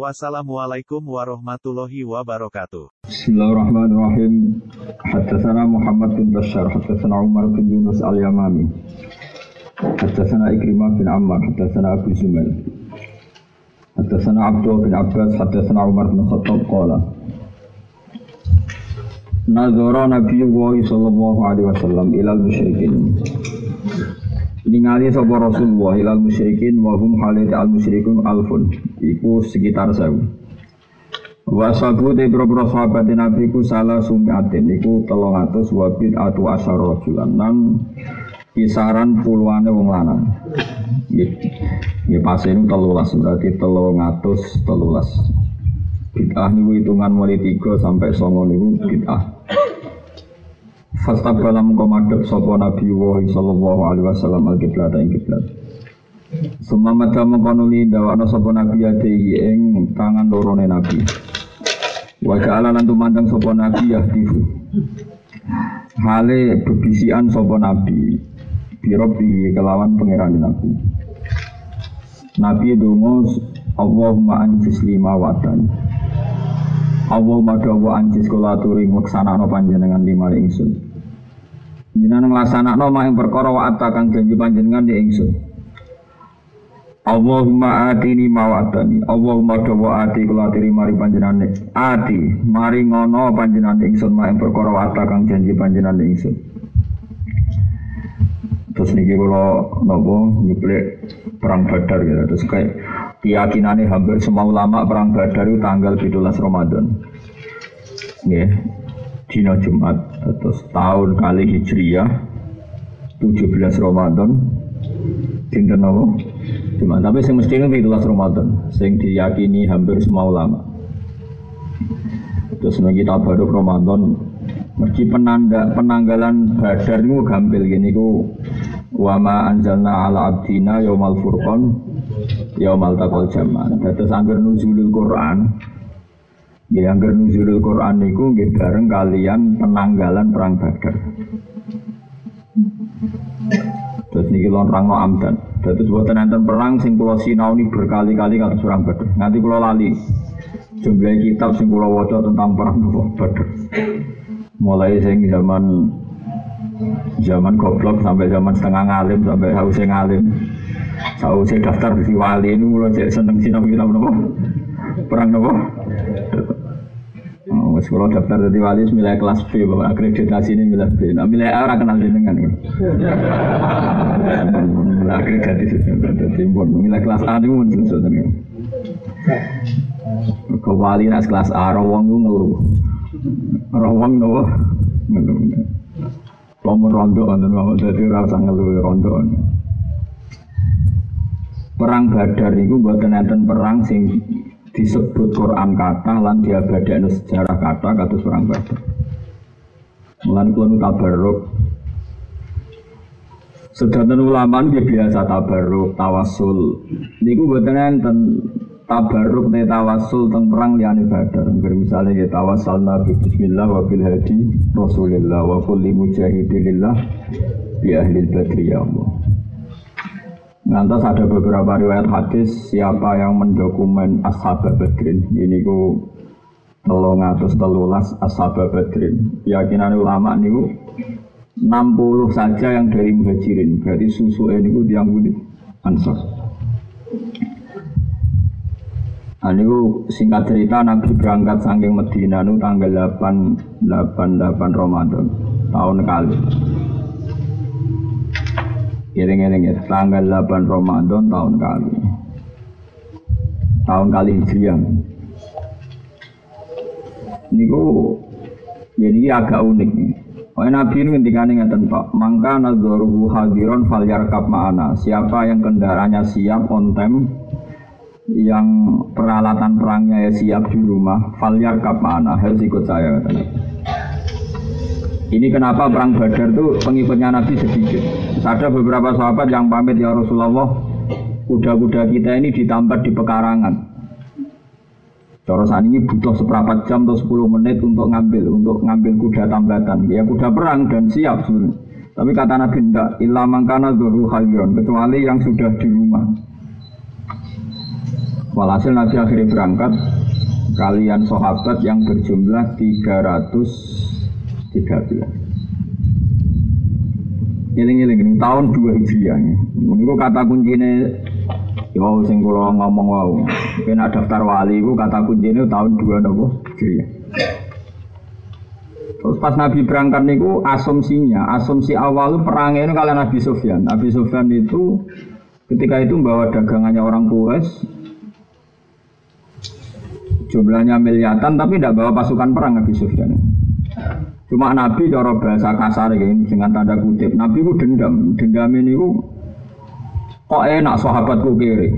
Wassalamualaikum warahmatullahi wabarakatuh. Bismillahirrahmanirrahim. Haddatsana Muhammad bin Bashar, haddatsana Umar bin Yunus al-Yamami. Haddatsana Ikrimah bin Ammar, haddatsana Abu Zumail. Haddatsana Abdullah bin Abbas, haddatsana Umar bin Khattab qala. Nazara Nabiullah sallallahu alaihi wasallam ilal musyrikin ningali sapa Rasulullah ilal musyrikin wa hum halit al musyrikun alfun. Iku sekitar sewu. Wa sabu te boro sahabat Nabi ku salah sumiatin iku 300 wa bid atu asar rajulan. Nan kisaran puluhane wong lanang. Nggih. Pas ini 13 berarti 313 bid'ah niku hitungan mulai 3 sampai 9 niku bid'ah Fastabala mengko madhep sapa Nabi wa sallallahu alaihi wasallam al kiblat ing kiblat. Semua mata mengko nuli ndawakno sapa Nabi yadihi ing tangan lorone Nabi. Wa ja'ala lan tumandang sapa Nabi yahdifu. Hale bebisian sapa Nabi birobi kelawan pangeran Nabi. Nabi dongo Allahumma anjis lima watan. Allahumma dawa anjis kula aturi nglaksanakno panjenengan lima ingsun. Jenengan nglasanakno mak ing perkara wa kang janji panjenengan di ingsun. Allahumma atini mawadani Allahumma dawa ati kula atiri mari panjenengan ati mari ngono panjenengan ingsun mak ing perkara wa kang janji panjenengan ingsun. Terus niki kula nopo nyuplek perang Badar gitu. Terus kayak keyakinannya hampir semua ulama perang Badar itu tanggal 17 Ramadan. Nggih, dina Jumat terus tahun kali Hijriyah 17 Ramadan. Dinten apa? Jumat. Tapi sing mesti itu 17 Ramadan sing diyakini hampir semua ulama. Terus nek kita baru Ramadan meski penanda penanggalan badar itu gampil gini ku wama anjalna ala abdina yaumal furqan yaumal taqal jaman terus anggar nuzulul Quran Ya yang nuzulul Quran niku nggih bareng kalian penanggalan perang Badar. Terus niki lon rangno amdan. Terus buatan enten perang sing kula sinauni berkali-kali kados perang Badar. Nanti kula lali jumlah kitab sing kula waca tentang perang Badar. Mulai sing zaman zaman goblok sampai zaman setengah ngalim sampai hausnya ngalim. Sausnya daftar di wali ini mulai seneng sinau kitab nopo perang nopo wes kalau daftar jadi wali milih kelas B, bapak akreditasi ini milih B. Nah, milih A kenal jenengan. Milih akreditasi jadi pun milih kelas A itu susah tadi. Ke wali nas kelas A, rawang itu ngeluh. Rawang nopo ngeluh. Kamu rondo dan mau jadi rasa ngeluh rondo. Perang Badar itu buat enten perang sing disebut Quran kata lan diabadakno sejarah kata kados perang Badar. Mulan kula tabarruk Sedanten ulama ini biasa tabarruk, tawasul. Niku mboten enten tabarruk ne tawasul teng perang liyane Badar. Ngger misale ya tawassul nabi bismillah wa bil hadi Rasulillah wa kulli mujahidillah bi ahli badri ya Allah. Nanti ada beberapa riwayat hadis siapa yang mendokumen ashab badrin? Ini ku telung atus telulas ashab badrin. Keyakinan ulama niku 60 saja yang dari muhajirin. Berarti susu ini ku tiang budi ansor. Nah, ini singkat cerita Nabi berangkat saking Medina nu tanggal 8 8 8 Ramadan. Tahun kali. Giring-giring ya, tanggal 8 Ramadan tahun kali. Tahun kali Hijriah. Niku jadi agak unik nih. Oh, Nabi ini ini ngeten Pak, mangka nadzoruhu hadiron fal yarkab ma'ana. Siapa yang kendaraannya siap on time, yang peralatan perangnya ya siap di rumah, fal yarkab ma'ana, harus ikut saya kata. Ini kenapa perang Badar itu pengikutnya Nabi sedikit. Ada beberapa sahabat yang pamit ya Rasulullah, kuda-kuda kita ini ditambat di pekarangan. Corosan ini butuh seperempat jam atau 10 menit untuk ngambil, untuk ngambil kuda tambatan. Ya kuda perang dan siap sebenarnya. Tapi kata Nabi tidak, ilah mangkana zuhru hayron, kecuali yang sudah di rumah. Walhasil Nabi akhirnya berangkat, kalian sahabat yang berjumlah 300 13. Eling-eling tahun 2 Hijriah. Niku kata kuncine ya sing kula ngomong wau. Kena daftar wali iku kata kuncine tahun 2 napa Hijriah. Terus pas Nabi berangkat niku asumsinya, asumsi awal perangnya itu kalian Nabi Sufyan. Nabi Sufyan itu ketika itu membawa dagangannya orang Quraisy jumlahnya miliatan tapi tidak bawa pasukan perang Nabi Sufyan. Cuma Nabi cara bahasa kasar ini dengan tanda kutip. Nabi itu dendam. Dendam ini itu kok enak sahabatku kiri.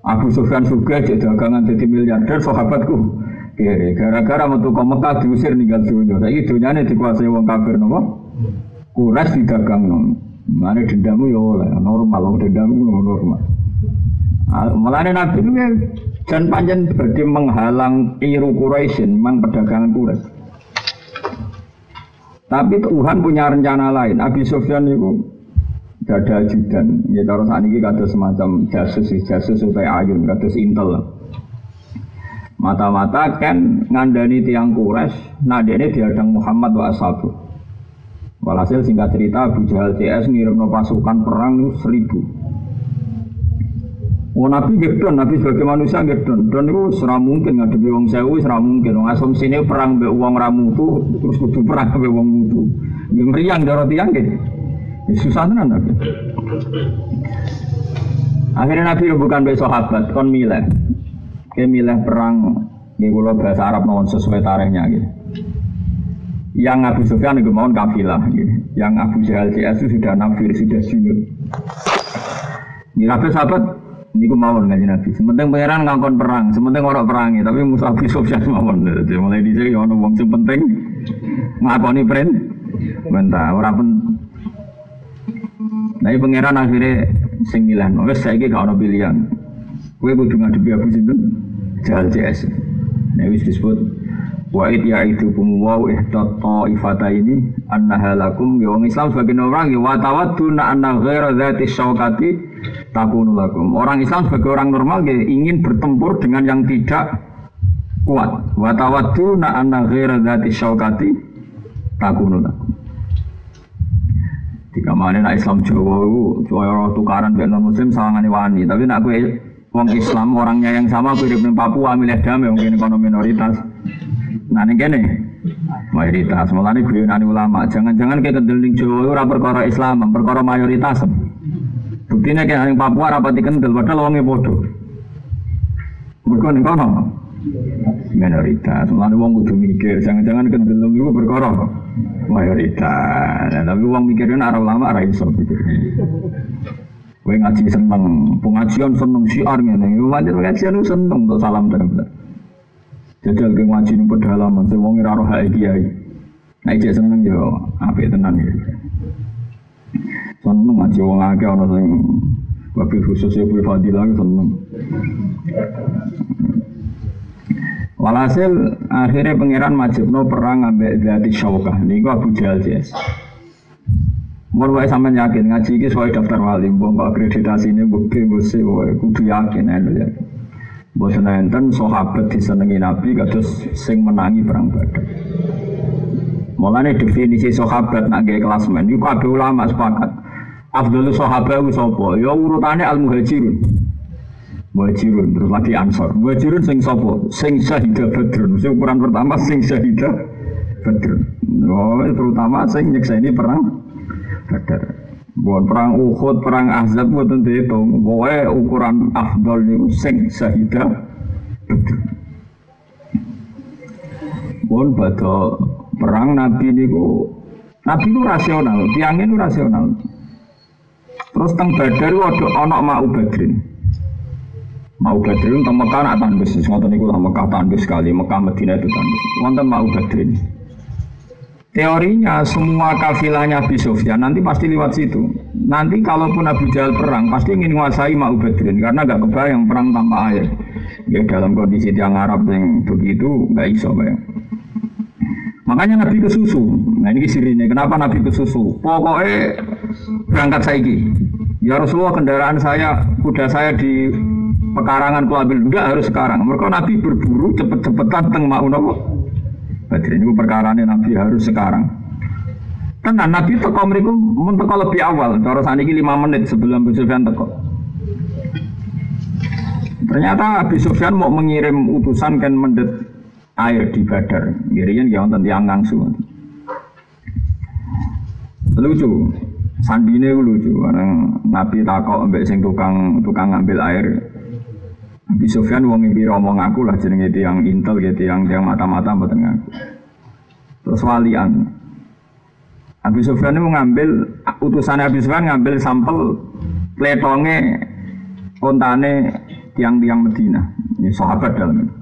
Abu Sufyan juga jadi dagangan jadi miliarder sahabatku kiri. Gara-gara metu ke Mekah diusir ninggal dunia. Saya dunia ini dikuasai wong kafir nopo. Kuras dagang nopo. Mana dendammu ya oleh normal, dendammu normal. Malah Nabi itu ya dan panjang berarti menghalang iru Quraisy, memang perdagangan Quraisy. Tapi Tuhan punya rencana lain. Abi Sufyan itu gak ada ajudan. Ya kalau saat ini kata semacam jasus, jasus supaya ayun, kata intel. Mata-mata kan ngandani tiang kures, ini diadang Muhammad wa ashabu. Walhasil singkat cerita Abu Jahal CS ngirim pasukan perang seribu. Oh Nabi gedon, Nabi sebagai manusia gedon. Dan itu serah mungkin ngadepi wong sewu, serah mungkin. Wong asumsi ini perang be uang ramu itu, terus kudu perang be uang mutu. Yang meriang darah tiang gitu. Susah tenan Nabi. Akhirnya Nabi bukan be sahabat, kon milih. Kayak milih perang, ya kalau bahasa Arab mohon sesuai tarikhnya gitu. Yang Abu Sufyan itu mohon kafilah, gitu. yang Abu Jahal CS itu sudah nafir, sudah junud. Ini sahabat Niku mawon kanjeng Nabi. Sementing pangeran ngangkon perang, sementing orang perangi, tapi Musa bin Sufyan mawon. Jadi mulai ono wong sing penting ngakoni print. Mentah ora pen Nah, pangeran akhirnya sing milih, wes saiki gak ono pilihan. Kowe kudu ngadepi Abu Sinten Jahal CS. Nah, wis disebut Wa id ya itu wa ihdat ifata ini annaha lakum ya wong Islam sebagai orang ya wa tawadduna anna ghaira dzati syaukati takunu lakum. Orang Islam sebagai orang normal ya ingin bertempur dengan yang tidak kuat. Wa tawadduna anna ghaira dzati syaukati takunu lakum. Jika mana nak Islam Jawa itu Jawa tukaran dengan Muslim sawangane wani, tapi nak gue wong Islam orangnya yang sama gue di Papua milih damai mungkin ekonomi minoritas Nah ini gini, mayoritas. Malah ini guyonani ulama. Jangan-jangan kayak kendeling Jawa ora perkara Islam, perkara mayoritas. Buktinya kayak yang Papua rapati kendel, padahal wongnya bodoh. Mereka nih kono minoritas. Malah wong kudu mikir, jangan-jangan kendelung itu perkara mayoritas. Nah, tapi wong mikirnya arah ulama arah iso. Gue ngaji seneng, pengajian seneng siar ngene. Wajar pengajian seneng untuk salam benar-benar. Jajal ke ngaji ning pedalaman sing wong ora roh kiai. Nek cek seneng yo apik tenan ya. Seneng ngaji wong akeh ana sing wabil khusus ya boleh fadilah seneng. Walhasil akhirnya pangeran Majibno perang ambek Zati. Ini Abu Jahal jes. Mau wae sampean yakin ngaji iki soal daftar wali, mbok akreditasi ini bukti bukti wae kudu yakin ya. Bosan enten sahabat disenengi Nabi kados sing menangi perang Badar. Mulane definisi sahabat nak gawe klasmen iku kabeh ulama sepakat. Abdul sahabat ku sapa? Ya urutane al muhajirun. Muhajirun terus lagi ansor. Muhajirun sing sapa? Sing syahidah Badrun. Sing ukuran pertama sing syahidah Badrun. Oh, terutama sing nyekseni perang Badar. Bukan perang Uhud, perang Ahzab tentu dihitung. Pokoknya ukuran afdol itu sing syahidah Bukan pada perang Nabi niku Nabi itu rasional, tiangnya itu rasional. Terus teng Badar itu ada anak mau Badrin. Mau Badrin teng Mekah nak tanbis, ngoten niku lah Mekah tanbis sekali, Mekah Madinah itu tanbis. Wonten mau Badrin. Teorinya semua kafilahnya Abi Sufyan nanti pasti lewat situ. Nanti kalaupun Abu Jahal perang pasti ingin menguasai Ma'u Badrin karena gak kebayang perang tanpa air. Ya dalam kondisi tiang Arab yang begitu gak iso bayang. Makanya Nabi ke susu. Nah ini sirinya. Kenapa Nabi ke susu? Pokoknya berangkat saiki. Ya Rasulullah kendaraan saya, kuda saya di pekarangan ku ambil. Enggak harus sekarang. Mereka Nabi berburu cepet-cepetan teng mau nopo Badrin itu perkara ini Nabi harus sekarang. Karena Nabi teko mereka mun teko lebih awal. Cara saat ini lima menit sebelum Abu Sufyan teko. Ternyata Abu Sufyan mau mengirim utusan kan mendet air di Badar. Kirian ya wonten tiyang ngangsu. Lucu. Sandine lucu karena Nabi takok mbek sing tukang tukang ngambil air Nabi Sofyan wong iki ngomong aku lah jenenge yang intel gitu yang yang mata-mata mboten ngaku. Terus walian. Nabi Sofyan itu ngambil utusan Nabi Sofyan ngambil sampel pletonge kontane tiang-tiang Medina. Ini sahabat dalam itu.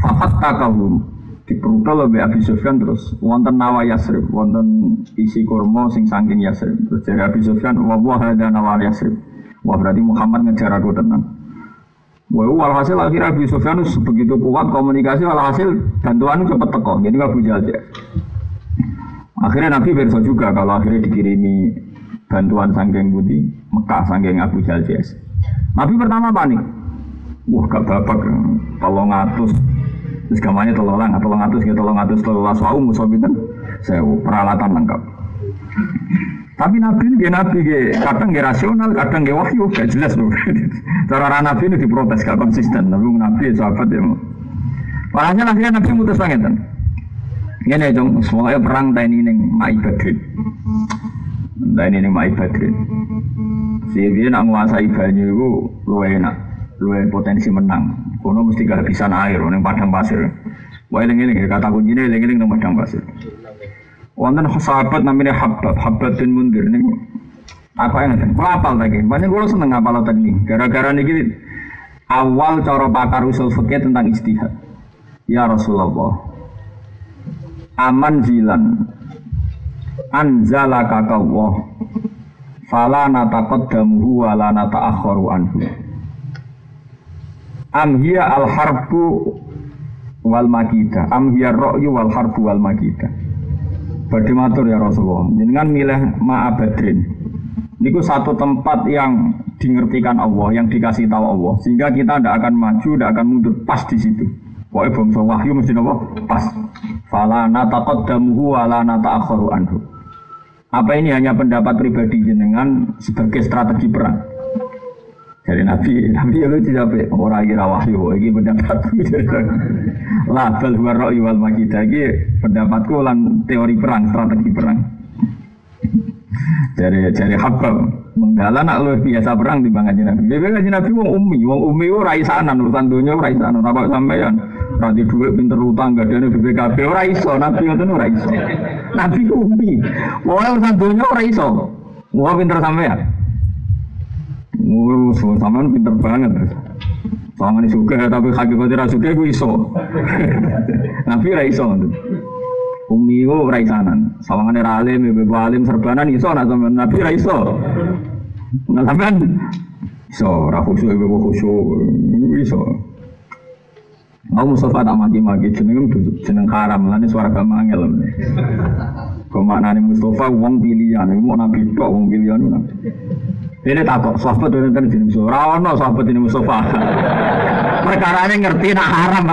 Fakat takahum diperutol oleh Abi Sufyan terus wonten nawa Yasrib, wonten isi kurma sing saking Yasrib. Terus dari Abi Sufyan, wah ada nawa Yasrib. Wah berarti Muhammad ngejar aku tenang. Wah, walhasil akhirnya Abu Sufyan begitu kuat komunikasi, walhasil bantuan cepat teko. Jadi nggak punya aja. Akhirnya Nabi berso juga kalau akhirnya dikirimi bantuan sangking budi Mekah sangking Abu Jahal Nabi pertama panik. Wah gak babak tolong ngatus terus gamanya tolong lang tolong ngatus ya tolong ngatus tolong laswau musuh saya peralatan lengkap. Tapi Nabi ini Nabi kadang gak rasional, kadang gak wahyu, gak jelas loh. Cara Nabi ini diprotes gak konsisten. Tapi Nabi sahabat ya. Walhasil akhirnya Nabi mutus banget kan. Ini dong, semuanya perang tani ini Mai Badrin. Tani ini Mai Badrin. Si dia nak menguasai banyu itu luwe enak, luwe potensi menang. Kono mesti kehabisan air, neng padang pasir. Wah ini ini kata kuncinya ini ini neng padang pasir. Wonten sahabat namanya Habab, Habab bin Mundir nih. Yang ada? Kalau apal lagi, banyak gue seneng apal tadi. Gara-gara nih awal cara pakar usul fikih tentang istihad. Ya Rasulullah, aman zilan, anzala kakawah, fala nataqaddamuhu wa la nata'akharu anhu. Am hiya al harbu wal makida, am hiya ra'yu wal harbu wal makida. Badhe matur ya Rasulullah, jenengan milih Ma'abadrin. Niku satu tempat yang dimengertikan Allah, yang dikasih tahu Allah, sehingga kita tidak akan maju, tidak akan mundur pas di situ. Pokoknya bangsa wahyu mesti nopo pas. Fala nataqaddamuhu wa la nata'akharu anhu. Apa ini hanya pendapat pribadi jenengan sebagai strategi perang? Dari Nabi, Nabi ya lucu sampai orang kira wahyu, ini pendapatku. Lah, bal huwa ra'i wal makidah, ini pendapatku lan teori perang, strategi perang. Dari dari Habab, menggalan nak lu biasa perang di bangga Nabi. Dia bilang Nabi wong umi, wong umi itu raisanan, urusan dunia raisanan, apa sampean. Rati duit pinter utang, gak ada BPKB, ora iso, Nabi itu ora iso. Nabi umi, wong urusan dunia ora iso. Wong pinter sampean. Ngurus, sampean pinter banget. Tangan suka tapi hakikatnya suka gue iso. Nabi ra iso. Umi ku ra isanan. Sawangane ra alim, ibu alim serbanan iso Nabi ra iso. Nah sampean iso ra khusyuk ibu khusyuk iso. Aku Mustafa tak maki-maki jeneng jeneng haram lan suara gak mangel. Kok maknane Mustafa wong pilihan, mau nabi tok wong pilihan nabi. Ini takut sahabat itu kan jenis Mustafa. Rawono sahabat ini Mustafa. Perkara ini ngerti nak haram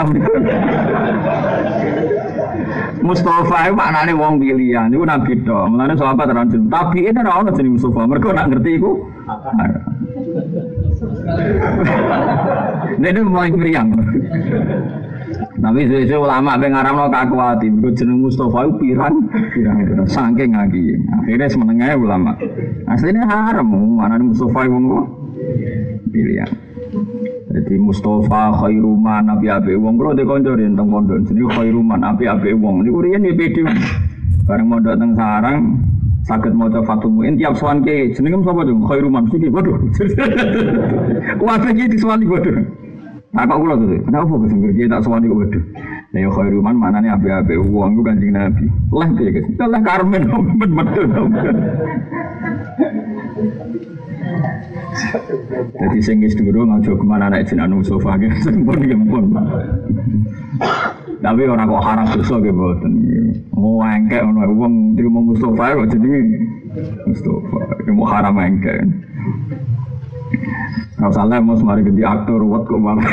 Mustafa itu maknanya wong pilihan, itu nabi dong. Mulanya sahabat terlanjur. Tapi ini rawono jenis Mustafa. Mereka nak ngerti itu. Ini mulai meriang. Tapi sesuai ulama pengarang lo kakuati, berikut jeneng Mustafa itu pirang, pirang, pirang, saking lagi. Akhirnya semenengahnya ulama. Aslinya haram, Mustafa itu mau pilihan. Jadi Mustafa khairuman nabi abe wong kalau dikonjori tentang pondok jadi khairuman api abe wong. Ini kurian di pedi. Bareng mondok tentang sarang, sakit mau coba Fatul tiap soan ke jenengem sapa dong khairuman sih waduh. Kuwi iki diswani waduh. Nah kok kula tuh, kenapa kok sing kerja tak sewani kok waduh. Ya yo khairuman maknane ape-ape wong ku Kanjeng Nabi. Lah piye guys? Lah karmen men medun. Jadi sing wis durung aja ke mana anak jenengan Mustafa ki sempun gempun. Tapi orang kok haram dosa ge mboten. Mau engkek ono wong terima Mustafa kok jenenge Mustafa. Ki mau haram engkek. Kalau salah mau semari ganti aktor, wat kok malah.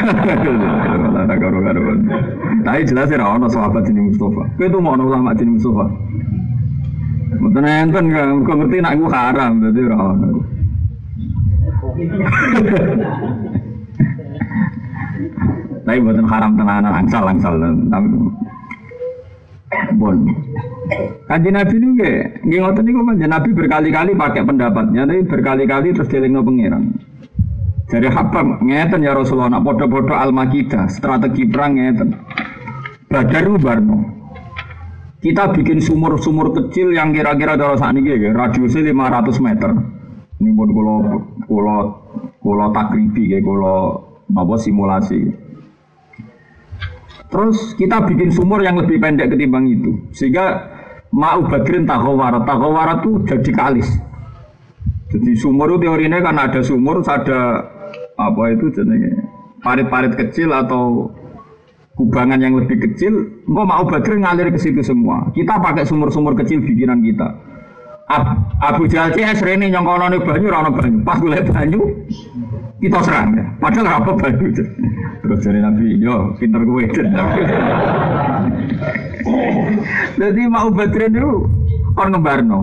Tapi jelas ya ono sahabat ini Mustafa. Kau itu mau ulama ini Mustafa. Mboten enten kan, kok ngerti nak iku haram, dadi ora ono. Tapi buatan haram tenanan angsal angsal bon. Kanji Nabi nggih ngoten niku kanjeng Nabi berkali-kali pakai pendapatnya, tapi berkali-kali terus dilingno pangeran. Dari Habab ngeten ya Rasulullah, nak podo-podo al-makidah, strategi perang ngeten. Badar barno. Kita bikin sumur-sumur kecil yang kira-kira kalau saat ini ya, radiusnya 500 meter. Ini pun kalau kalau kalau takribi ya, kalau apa simulasi. Terus kita bikin sumur yang lebih pendek ketimbang itu, sehingga mau badrin tahawara, tahawara itu jadi kalis. Jadi sumur itu teorinya kan ada sumur, ada apa itu jenenge parit-parit kecil atau kubangan yang lebih kecil, engkau mau badrin ngalir ke situ semua. Kita pakai sumur-sumur kecil bikinan kita. Abu Jahal CS Rene yang kono banyu rano banyu. Pas gue banyu kita serang ya. Padahal apa banyu. Terus dari Nabi, yo pinter gue. Jadi mau badrin itu kon ngembarno.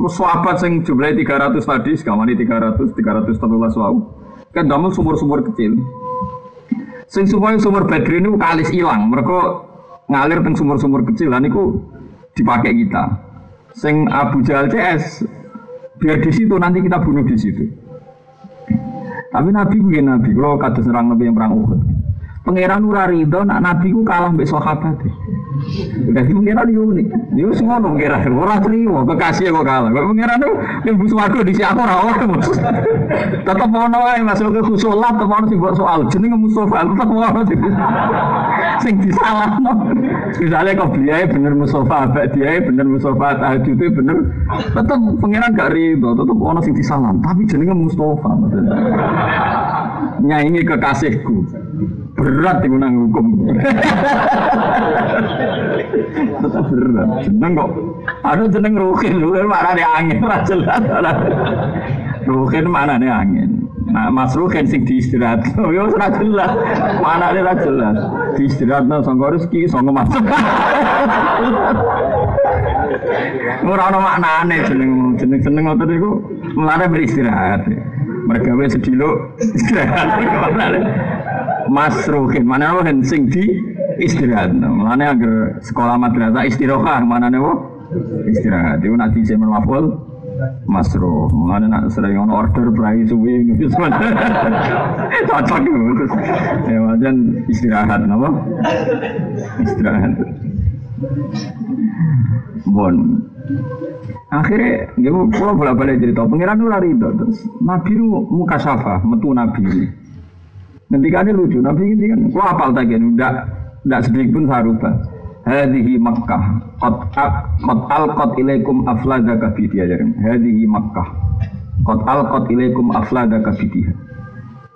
Terus sahabat sing jumlahnya 300 tadi, sekamane 300, 313 wau. Kan damel sumur-sumur kecil. Sing supaya sumur badrin itu kalis hilang. Mereka ngalir teng sumur-sumur kecil. Dan itu dipakai kita. Sing Abu Jahal CS biar di situ nanti kita bunuh di situ. Tapi Nabi begini Nabi, kalau kata serang Nabi yang perang Uhud. Pangeran ora rido nak nabi ku kalah mbek sahabat. Dadi pangeran yo unik. Yo semua ngono pangeran, ora trimo kekasih kok kalah. Kok pangeran tuh yang bus warga di siapa ora ono. Tetep ono ae masuk ke khusulat tetep ono sing soal jenenge Mustofa tetep ono sing disalahno. Misalnya kok beliau bener Mustafa, abak dia bener Mustafa, tahajud bener. Tetep pangeran gak rido, tetep ono sing disalah. Tapi jenenge Mustafa. Nyaingi kekasihku berat itu nang hukum tetap berat seneng kok ada jeneng rukin rukin mana nih angin jelas rukin mana nih angin Nah, Mas Rukin sing diistirahat. Jelas. Mana ora jelas. Diistirahatno sangka rezeki sangka Mas. Ora ono maknane jeneng jeneng jeneng ngoten niku mulane beristirahat. Mereka wis sedilo istirahat. Mas Ruhin mana Ruhin sing di istirahat. Mana agar sekolah madrasah istirahat mana nih istirahat. Itu nanti saya menwaful Masro, mana nak sering on order prai suwi itu cocok itu. Ya macam istirahat, napa? Istirahat. Bon. Akhirnya, gue bolak balik cerita. Pengiran itu lari terus. Nabi itu muka safa, metu Nabi. Nanti kan lucu, Nabi kan, gua apal tak kan, tidak tidak sedikit pun sarupa. Hadihi Makkah, kot al kot ilaikum aflada kafidiya jaring. Hadihi Makkah, kot al kot ilaikum aflada kafidiya.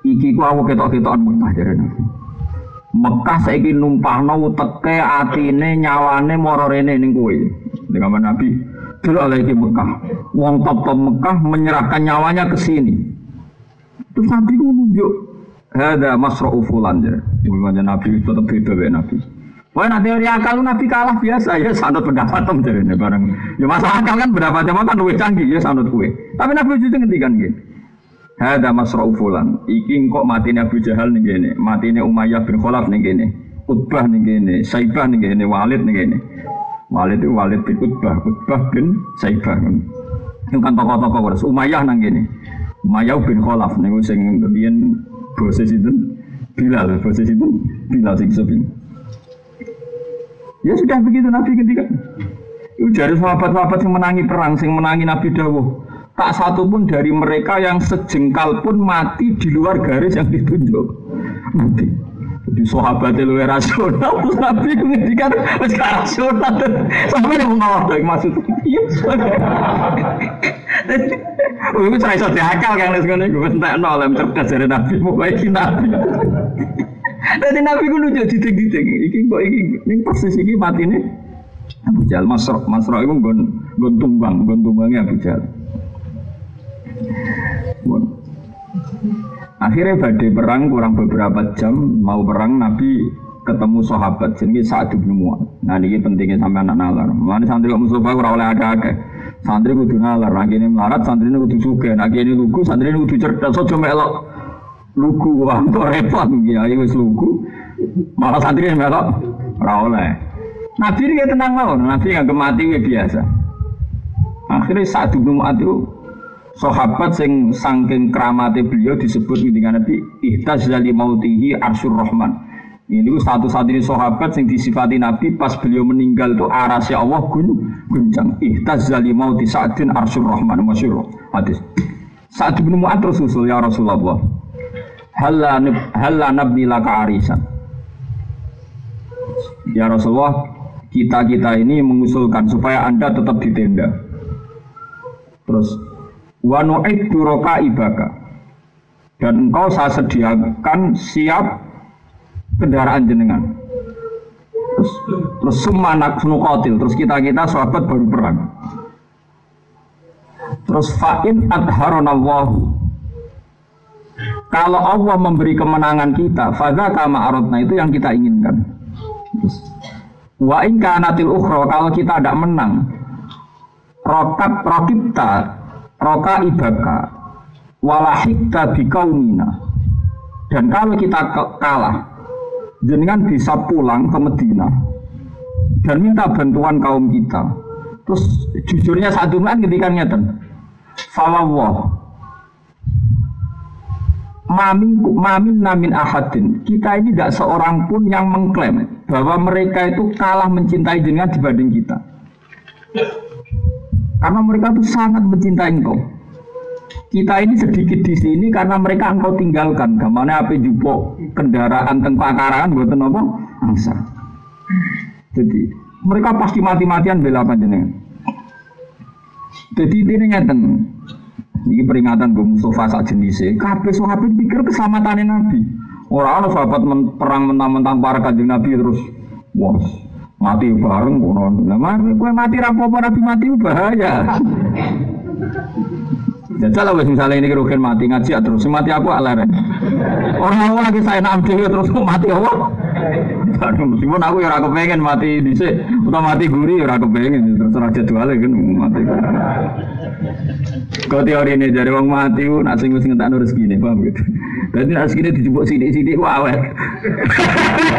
Iki ku aku ketok-ketokan jaring Nabi. Mekah saiki numpahno teke atine nyawane moro rene ning kowe. Dengan Nabi, dulu lagi Mekah. Wong top-top Mekah menyerahkan nyawanya ke sini. Terus Nabi ku nunjuk ada masro'u fulan ya. Ibu Nabi tetap beda ya Nabi. Wah nanti teori akal Nabi kalah biasa ya sanut pendapat tem ini bareng. Ya masa akal kan pendapatnya kan lebih canggih ya sanut kue. Tapi Nabi itu ngendikan gitu. Hada masro'u fulan. Iki kok mati Abu Jahal gini. Mati Umayyah bin Khalaf nih gini. Utbah nih gini. Saibah nih gini. Walid nih gini. Walid itu Walid bin Utbah. Utbah bin Saibah. Itu kan tokoh-tokoh Umayyah nang gini. Umayyah bin Khalaf nih sing proses itu Bilal, proses itu Bilal sing sopin. Ya sudah begitu Nabi ketika itu dari sahabat-sahabat yang menangi perang, yang menangi Nabi Dawuh. Tak satu pun dari mereka yang sejengkal pun mati di luar garis yang ditunjuk. Nanti. Di sahabat lu rasional, terus Nabi ngendikan wis gak rasional. Sampai yang ngono maksud iya. Oh, itu saya iso diakal kan ngene iku wis entekno lem cerdas dari Nabi pokoke iki Nabi. Dadi Nabi ku lucu didik-didik. Iki kok iki ning persis iki matine Abu Jahal Masro, Masro itu gon gon tumbang, gon tumbangnya Abu Jahal. Akhirnya badai perang kurang beberapa jam mau perang Nabi ketemu sahabat jadi saat bin Mu'ad. Nah ini pentingnya sampai anak nalar. Mana santri kok Mustafa ora oleh ada ada. Santri kudu nalar, nah ini melarat santri kudu suka, nah ini lugu santri kudu cerdas. So cuma elok lugu wah itu repot ya ini lugu. Malah santri melok ora oleh. Nabi ini tenang mau, Nabi nggak kemati biasa. Akhirnya saat bin Mu'ad itu sahabat sing sangking keramate beliau disebut dengan Nabi ihtaz dari mautihi arsyur rahman. Ini satu ini sahabat yang disifati Nabi pas beliau meninggal itu arasya Allah gun guncang. Ihtaz dari mauti sa'din arsyur rahman. Masyur hadis. Saat bin Mu'ad terus usul ya Rasulullah halla nabni laka arisan? Ya Rasulullah kita-kita ini mengusulkan supaya anda tetap di tenda terus wa nu'iddu ibaka. Dan engkau saya sediakan siap kendaraan jenengan. Terus terus semanak nukotil. Terus kita kita sahabat baru perang. Terus fa'in adharonallahu kalau Allah memberi kemenangan kita fadha kama arotna itu yang kita inginkan. Wa in kanatil ukhra kalau kita tidak menang rokat rokipta roka ibaka walahikta bikaumina. Dan kalau kita kalah jenengan bisa pulang ke Medina dan minta bantuan kaum kita. Terus jujurnya satu man ketika ngeten falawah mamin mamin namin ahadin. Kita ini tidak seorang pun yang mengklaim bahwa mereka itu kalah mencintai jenengan dibanding kita karena mereka itu sangat mencintai engkau. Kita ini sedikit di sini karena mereka engkau tinggalkan. Ke mana apa jupuk kendaraan tentang pakaran buat apa? Angsa. Jadi mereka pasti mati-matian bela panjenengan. Jadi ini ngeten. Ini peringatan gue Mustafa sak jenisnya. Kabeh pikir keselamatan Nabi. Orang-orang sahabat perang mentang-mentang para kanjeng Nabi terus. Wah, mati bareng ngono. Lah mati kowe mati ra apa nabi mati bahaya. Jajal lah misalnya ini kerugian mati ngaji ya terus mati aku aleren. Orang awal lagi saya nak dewi terus mati apa? Meskipun aku ya aku pengen mati dhisik atau mati guri ya aku pengen terus ora jadwale kan mati. Kau teori ini dari wong mati nak sing wis ngentakno rezeki ne paham gitu. Dadi nak rezeki dijupuk sithik-sithik ku awet.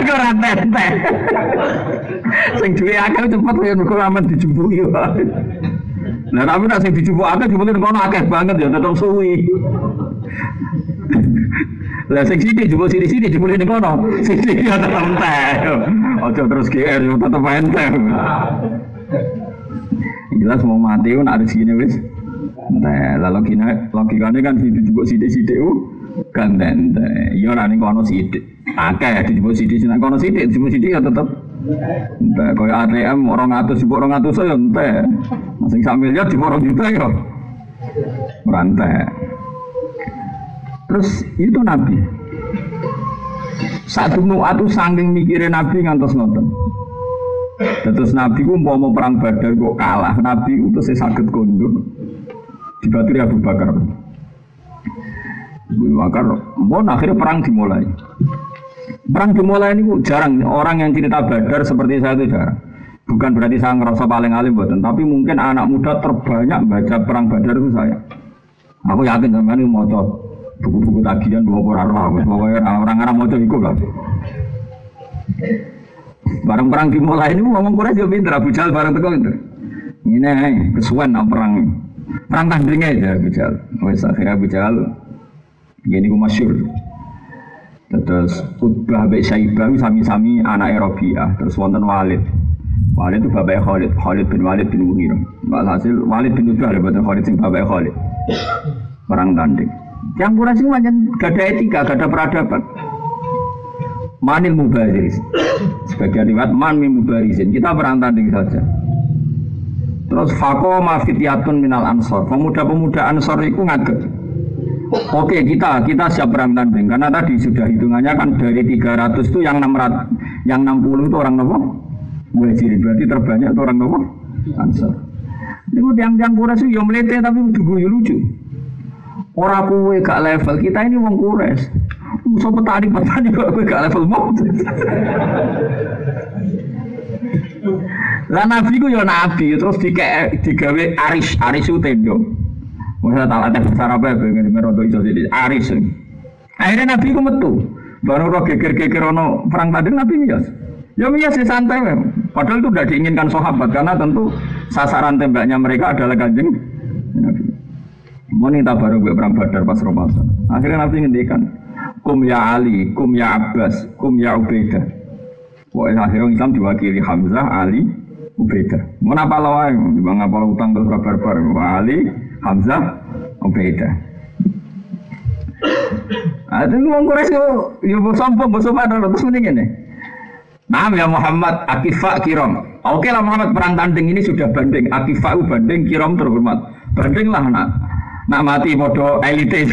Ora tenteng. Sing duwe akeh cepet ya mergo aman dijumpuki wae. Nah tapi nak sing dijupuk akeh dimutin kono akeh banget ya tetep suwi. Lah sing sithik jupuk sithik-sithik dimutin kono. Sithik ya tetep entek. Aja terus GR yo tetep enteng. Jelas mau mati nak rezekine wis. Nah, lalu logikanya, logikanya kan situ juga sidik-sidik uh, kan tente. Iya ora ning kono sidik. Akeh dijupuk sidik, nek kono sidik dijupuk sidik ya tetep Entah kaya ATM orang atus ibu orang atus saya entah. Masing sak miliar di orang juta ya. Merantai. Terus itu Nabi. Satu nuatu sangking mikirin Nabi ngantos nonton. Terus Nabi ku mau mau perang Badar kok kalah. Nabi itu saya sakit kondur. Dibaturi Abu Bakar. Abu Bakar, mau akhirnya perang dimulai. Perang dimulai ini jarang orang yang cerita badar seperti saya itu jarang. Bukan berarti saya ngerasa paling alim buatan, tapi mungkin anak muda terbanyak baca perang badar itu saya. Aku yakin sama ini mau buku-buku tagihan dua puluh roh, pokoknya orang-orang mau ikut lah. Barang perang dimulai ini ngomong kurang jauh pinter, Abu barang teko itu. Ini kesuwen nah perang. Perang tandingnya aja Abu Jal. Wes akhirnya Abu. Gini gue masyur. Terus Utbah Bek Syaibah sami-sami anak Rabi'ah. Terus wonten Walid. Walid itu bapak Khalid, Khalid bin Walid bin Mughirah. Hasil Walid bin Utbah ada Khalid sing bapak Khalid. Perang tanding. Yang kurang sih macam gak ada etika, gak ada peradaban. Manil mubariz. Sebagian riwayat man min mubarizin. Kita perang tanding saja. Terus fako mafitiyatun minal ansor. Pemuda-pemuda ansor itu ngaget. Oke kita kita siap perang tanding karena tadi sudah hitungannya kan dari 300 itu yang 600 yang 60 itu orang nopo muhajirin berarti terbanyak itu orang nopo ansor. Ini tiang-tiang itu yang melete tapi guyu lucu. Orang kue gak level kita ini wong kures. Musa petani petani kok kue gak level mau. Lah nabi ku ya nabi terus dike digawe aris aris itu tendo. Masa tak ada besar apa ya pengen merondo iso sini aris. Akhirnya nabi ku metu. Baru roh geger-geger ono perang tadi nabi mias. Ya mias ya santai. Padahal itu tidak diinginkan sahabat karena tentu sasaran tembaknya mereka adalah kanjeng. Mau nih baru gue perang badar pas Ramadan. Akhirnya Nabi ngendikan, kum ya Ali, kum ya Abbas, kum ya Ubaidah. Pokoknya akhirnya Islam diwakili Hamzah, Ali, Ubaidah. Mau apa lawan? Bang apa utang terus barbar? Ali, Hamzah, Ubaidah. Nah, itu ngomong Quraisy yo yo sombong, sombong terus mending ini. Nah ya Muhammad Akifa Kirom. Oke lah Muhammad perang tanding ini sudah banding. Akifa banding Kirom terhormat. Banding lah nak. Nak mati bodoh elite.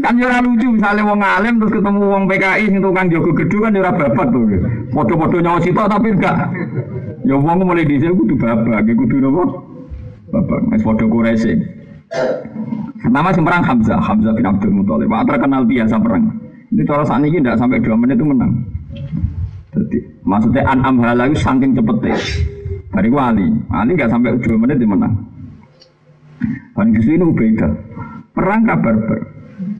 kan jurah lucu misalnya wong alim terus ketemu wong PKI sing tukang jogo gedung kan jurah babat tuh. Foto-foto nyawa sitok tapi enggak. Ya wong mulai dhisik kudu babak, kudu napa? Babak. Wis padha Quraisy. Pertama sing perang Hamzah, Hamzah bin Abdul Muthalib. Wah terkenal biasa perang. Ini kalau saat ini tidak sampai dua menit itu menang. Jadi maksudnya an'am halayu saking cepetnya. Dari wali, wali nggak sampai dua menit itu menang. Paling di sini beda. Perang kabar ber.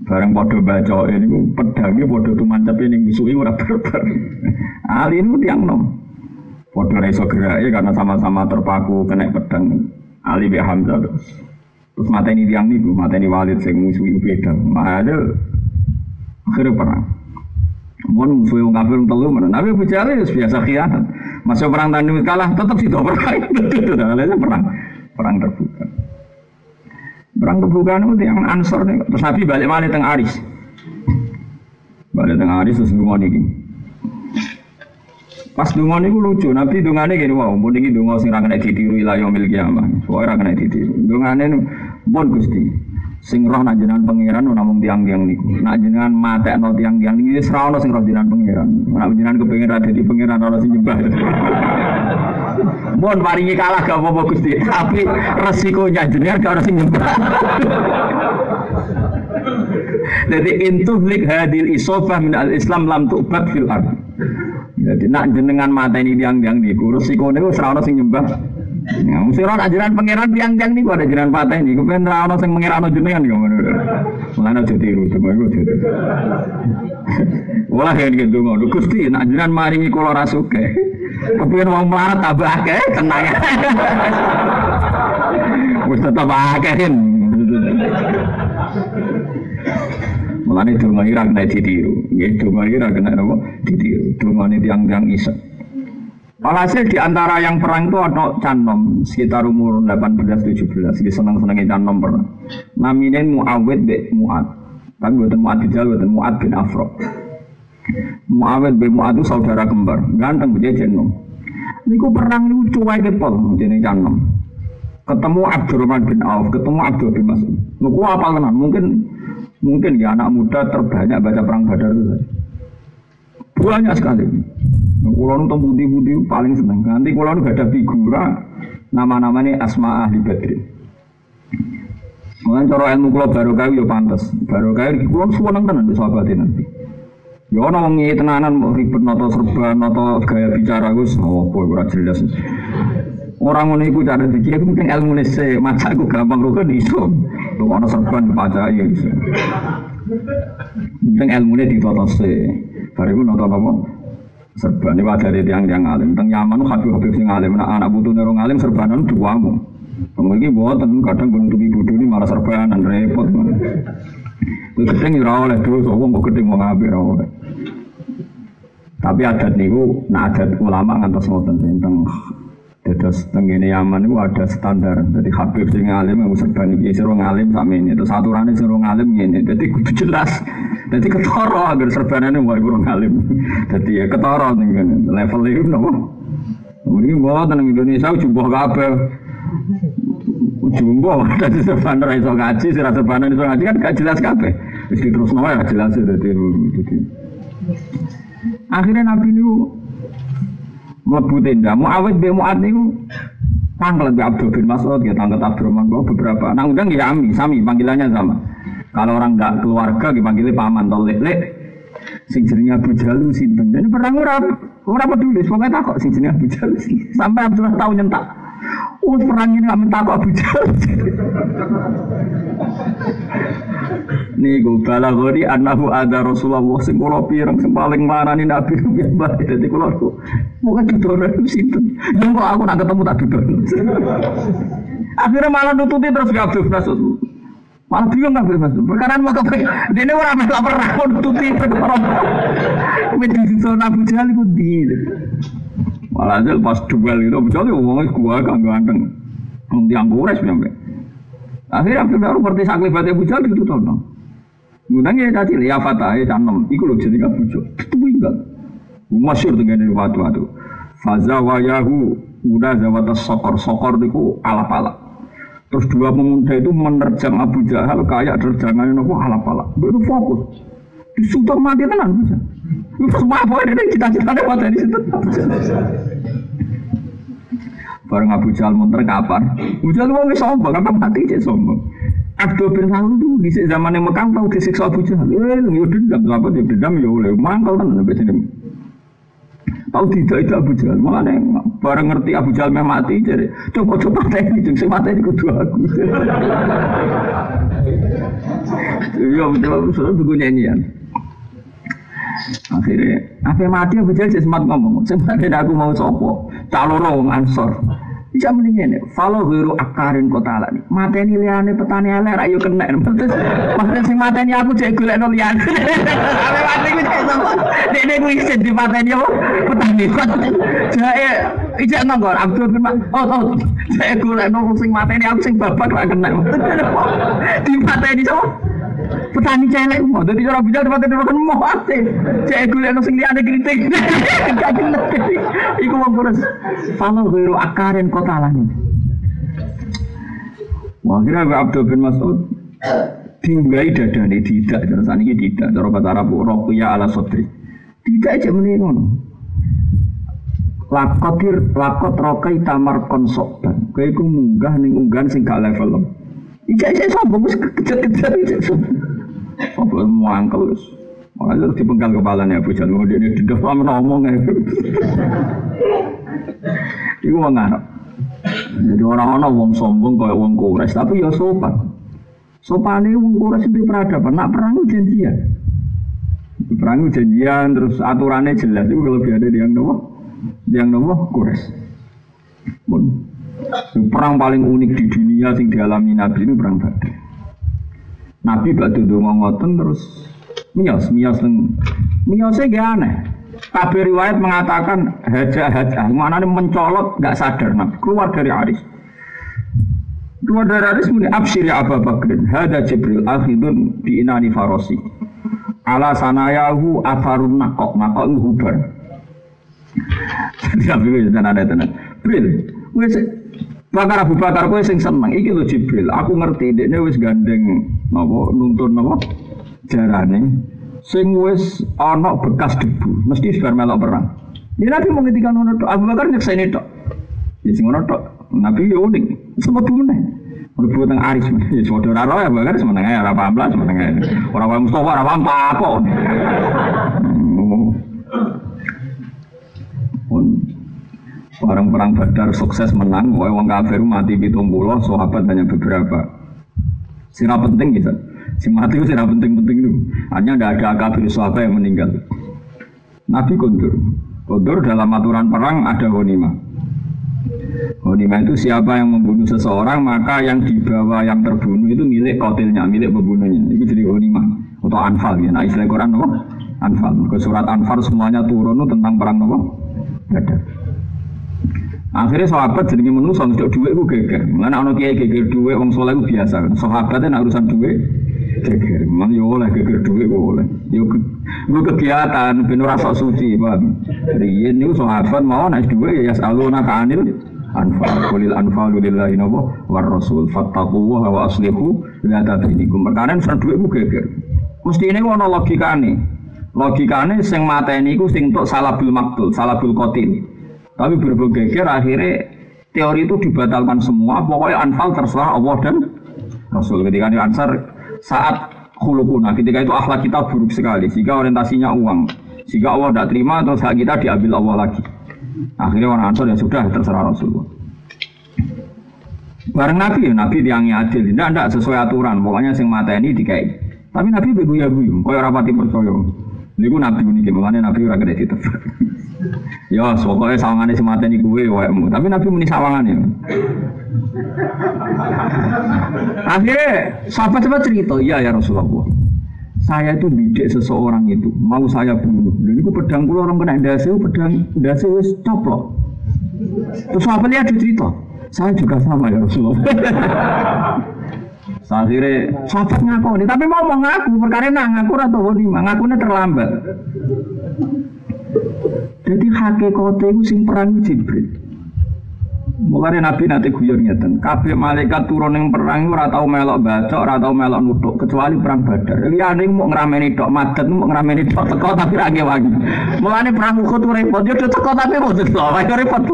Barang podo baca ini pedangnya podo tuh mantap ini musuhnya ora berber. Ali ini tiang nom. Podo reso gerak karena sama-sama terpaku kena pedang. Ali bi Hamzah terus. Terus mata ini tiang nih, mata ini walid sing musuhnya beda. Ada akhirnya perang Mohon musuh yang kafir telu mana? Nabi bicara ya biasa khianat. Masuk perang tanding kalah tetap sih perang. Itu perang perang terbuka. Perang terbuka itu yang ansor nih. Terus Nabi balik mana tengah Aris. Balik tengah Aris terus ngomong ini. Pas dungo niku lucu, Nabi dungane gini wow, pun iki dungo sing ra kena ditiru ila yaumil kiamah. Soale ra kena ditiru. Dungane pun Gusti sing roh nak jenengan pangeran namung tiang-tiang niku. Nak jenengan matekno tiang-tiang niki wis ra ono sing roh jenengan pangeran. Nak jenengan kepengin ra dadi pangeran ora sing nyembah. Mohon paringi kalah gak apa-apa Gusti, tapi resikonya jenengan gak ora sing nyembah. Jadi intuhlik hadil isofah min al-Islam lam tu'bad fil ard. Jadi nak jenengan mata ini tiang-tiang niku resiko niku ora ono sing nyembah. Ya, orang ajaran pangeran tiang-tiang nih, ada ajaran patah nih. Kemudian orang yang pangeran jenengan nih, Mulai aja tiru, gue tiru. Wah yang gitu ngono, gusti, nak ajaran maringi kalau rasuke. Kemudian uang melarat tambah akeh, tenang. Wis tetap akehin. Mulane donga ira kena ditiru. Nggih donga ira kena apa? Ditiru. Dongane tiang-tiang isek. Walhasil di antara yang perang itu ada Canom sekitar umur 18-17 Dia senang-senangnya Canom pernah. Namanya Muawid bin Mu'ad. Tapi buatan Mu'ad Dijal, buatan Mu'ad bin Afro Muawid bin Mu'ad itu saudara kembar. Ganteng dia Canom Ini perang ini cuai ke pol Jadi Canom. Ketemu Abdurrahman bin Auf, ketemu Abdul bin Mas'ud. Lu apa kenal? Mungkin mungkin ya anak muda terbanyak baca perang Badar itu banyak sekali. Kulo nu budi-budi paling seneng. Nanti kulo nu gak ada figura nama-namanya Asma Ahli Badri. Mungkin cara ilmu kulo baru kau ya pantas. Baru kau kulo suweneng tenan di sahabat nanti. Ya ana wong tenanan ribet noto serba noto gaya bicara Gus boy ora jelas. Orang ngono iku cara dikira aku mungkin ilmu nese maca aku gampang rukun iso. Lu ana serban ya iso. Penting ilmune ditoto sih. Bariku nonton apa? Serban ini dari tiang-tiang alim. Teng Yaman habib-habib sing alim. Nah, anak butuh nerong alim serbanan duamu. Kemudian buatan kadang menutupi bodoh ini malah serbanan repot. Itu gedeng ya oleh so wong mau ngabir oleh. Tapi adat niku, nah adat ulama ngantos ngoten tentang Dados tengene Yaman itu ada standar. Jadi Habib sing alim yang serban iki sira ngalim sakmene. Terus aturane sira ngalim ngene. Jadi kudu jelas. Jadi ketara agar serbanane mau kurang alim. Jadi ya ketara ning level itu nopo. Ini bawa tenang Indonesia jumbo kabeh. Jumbo dari serban ra iso ngaji, sira serban iso ngaji kan gak jelas kabeh. Wis terus nawa ya jelas dadi Akhirnya Nabi niku mlebu tenda. Muawid bin Mu'ad niku Mbak Abdul bin Mas'ud ya tangga Abdurrahman beberapa. Nah undang ya Ami, Sami panggilannya sama. Kalau orang nggak keluarga dipanggilnya paman atau lek. Sing jenenge Abu Jalu sinten. Jadi perang ora ora peduli, pokoke takok sing jenenge Abu Jalu. Sampai Abdullah tahu nyentak. Oh perang ini nggak minta kok Abu Jalu. Nih gue bala gori anahu ada Rasulullah sing kula pirang sing paling marani Nabi mbah dadi kula aku. Moga didoro itu sinten. Yang kok aku nak ketemu tak didoro. Akhirnya malah nututi terus gak Abdul Masud. Malah bingung kan Mas. Perkara mau ke dene ora melok perang nututi perkara. Mesti zona Abu Jahal iku di. Malah aja pas duel itu Abu Jahal wong gua ganteng. Wong diang gores sampe. Akhirnya Abdul Baru ngerti saklibat Abu Jahal itu tono. Ngundang ya tadi ya fatah ya canem. Iku lho jenenge Abu Jahal. Itu enggak. Masyur dengan waktu-waktu. Faza wayahu udah zawat sokor sokor itu alap-alap. Terus dua pemuda itu menerjang Abu Jahal kayak terjangan nopo alap alap. Itu fokus. Disutur mati tenan. Semua apa ini cita-cita mati di situ. Bareng Abu Jahal munter kapan? Abu Jahal mau sombong, apa mati dia sombong. Abdul bin Salul itu di zaman yang Mekah tahu disiksa Abu Jahal. Eh, ya dendam, apa dia dendam ya oleh mangkal kan sampai sini. Tahu tidak itu Abu Jahal. Makanya bareng ngerti Abu Jahal memang mati jadi coba coba ini jeng mati ini kudu aku. Iya betul sudah tunggu nyanyian. Akhirnya apa mati Abu Jahal sempat ngomong. Sempat aku mau sopo. Caloro ansor. Bisa mendingin ya. Follow hero akarin kota lani. Mateni liane petani elek ayo kena. Maksudnya sing mateni aku cek golek no liane. Mati ku cek sama. Dene ku isin di mateni apa? Petani. Jae ijek nongol Abdul bin Oh oh. Cek golek no sing mateni aku sing babak ra kena. Di mateni sama petani celek mau jadi orang bijak itu kan mau ate cek gue lihat sing liane kritik gak kena iku kalau biru akarin kota lagi Wah, kira gue Abdul bin Mas'ud tinggai dada ini tidak, terus ini tidak, cara kata Arab Rokuya ala sotri tidak aja meninggal lakotir lakot rokai tamar konsok dan kayak munggah ning unggahan sing gak level Ijak saya sombong, wis kejar-kejar ijak sombong. Apa mau angkel wis. Makanya harus dipenggal kepalanya Abu Jahal. Mau dia tidak sama ngomong ya. Iku wong. Jadi orang-orang wong sombong kayak wong kures, tapi ya sopan. Sopan ini wong kures itu peradaban. Nak perang itu janjian. Perang itu janjian, terus aturannya jelas. Itu kalau ada di yang nopo, yang nopo kures. Pun Perang paling unik di dunia sing dialami Nabi ini perang Badar. Nabi batu dongo ngoten terus mios mios leng miosnya gak aneh. Kabir riwayat mengatakan haja haja mana mencolot nggak sadar Nabi keluar dari Aris. Keluar dari Aris muni absyir ya Abu Bakrin hada Jibril akhidun di inani farosi. Ala sanayahu afarun nakok nakok hubar. Jadi Nabi itu ada tenan. Bril, wes Bakar Abu Bakar kowe sing seneng iki lho Jibril. Aku ngerti dekne wis gandeng napa nuntun napa jarane sing wis ana bekas debu, mesti sudah melok perang. Ya Nabi mau ngendikan ngono tok, Abu Bakar nyekseni tok. Ya sing ngono tok. Nabi yo unik, sempat meneh. Mlebu teng Aris, ya saudara ora ya Bakar semeneng ae ora paham lah semeneng ae. Ora wae Mustofa ora paham apa. Orang perang Badar sukses menang, wong wong kafir mati pitung puluh, sahabat hanya beberapa. Sira penting gitu. Si mati itu sira penting-penting itu. Hanya tidak ada kafir sahabat yang meninggal. Nabi kondur. Kondur dalam aturan perang ada honima. Honima itu siapa yang membunuh seseorang maka yang dibawa yang terbunuh itu milik kotilnya, milik pembunuhnya. Itu jadi honima atau anfal ya. Nah istilah Quran apa? Anfal. Ke surat Anfal semuanya turun tentang perang apa? Badar. Akhirnya sahabat jadi menungso untuk duit gue geger. Mana ono kiai geger duit, wong soleh gue biasa. Sahabatnya nak urusan duit geger. Mana yo oleh geger duit kok oleh. Yo gue kegiatan ben ora sok suci, paham. Riyen niku sahabat mau nek duit ya saluna kanil anfal kulil anfal lillahi nawa war rasul fattaqullaha wa aslihu la tadinikum perkara sen duit ku geger mesti ini ono logikane logikane sing mateni iku sing tok salabul maktul salabul qatil tapi berhubung geger akhirnya teori itu dibatalkan semua pokoknya anfal terserah Allah dan Rasul ketika di Ansar saat khulukuna ketika itu akhlak kita buruk sekali jika orientasinya uang jika Allah tidak terima terus hak kita diambil Allah lagi Akhirnya orang Ansor ya sudah terserah Rasulullah. Bareng Nabi ya Nabi tiangnya adil, tidak tidak sesuai aturan. Pokoknya sing mata ini dikai. Tapi Nabi beguya ya guyu, kau rapati percaya. Niku Nabi ini gimana Nabi ora gede ditebak. ya, pokoknya sawangane ini gue waemu. Tapi Nabi muni ya. Akhirnya sahabat-sahabat cerita, iya ya Rasulullah saya itu bidik seseorang itu mau saya bunuh dan itu pedang pulau orang kena dasi pedang dasi wis coplok terus apa lihat cerita saya juga sama ya Rasulullah akhirnya sahabat ngaku nih tapi mau ngaku? Perkara nah ngaku atau ngaku ngakunya terlambat. Jadi hakikatnya itu sing perang Jibril Mulai Nabi nanti guyon ngeten, kabeh malaikat turun yang perang ora tau melok baca, ora tau melok nutuk kecuali perang Badar. Liyane mau ngrameni tok, madet mau ngrameni tok teko tapi ra wangi. Mulane perang Uhud repot, yo teko tapi mboten tok, wae repot.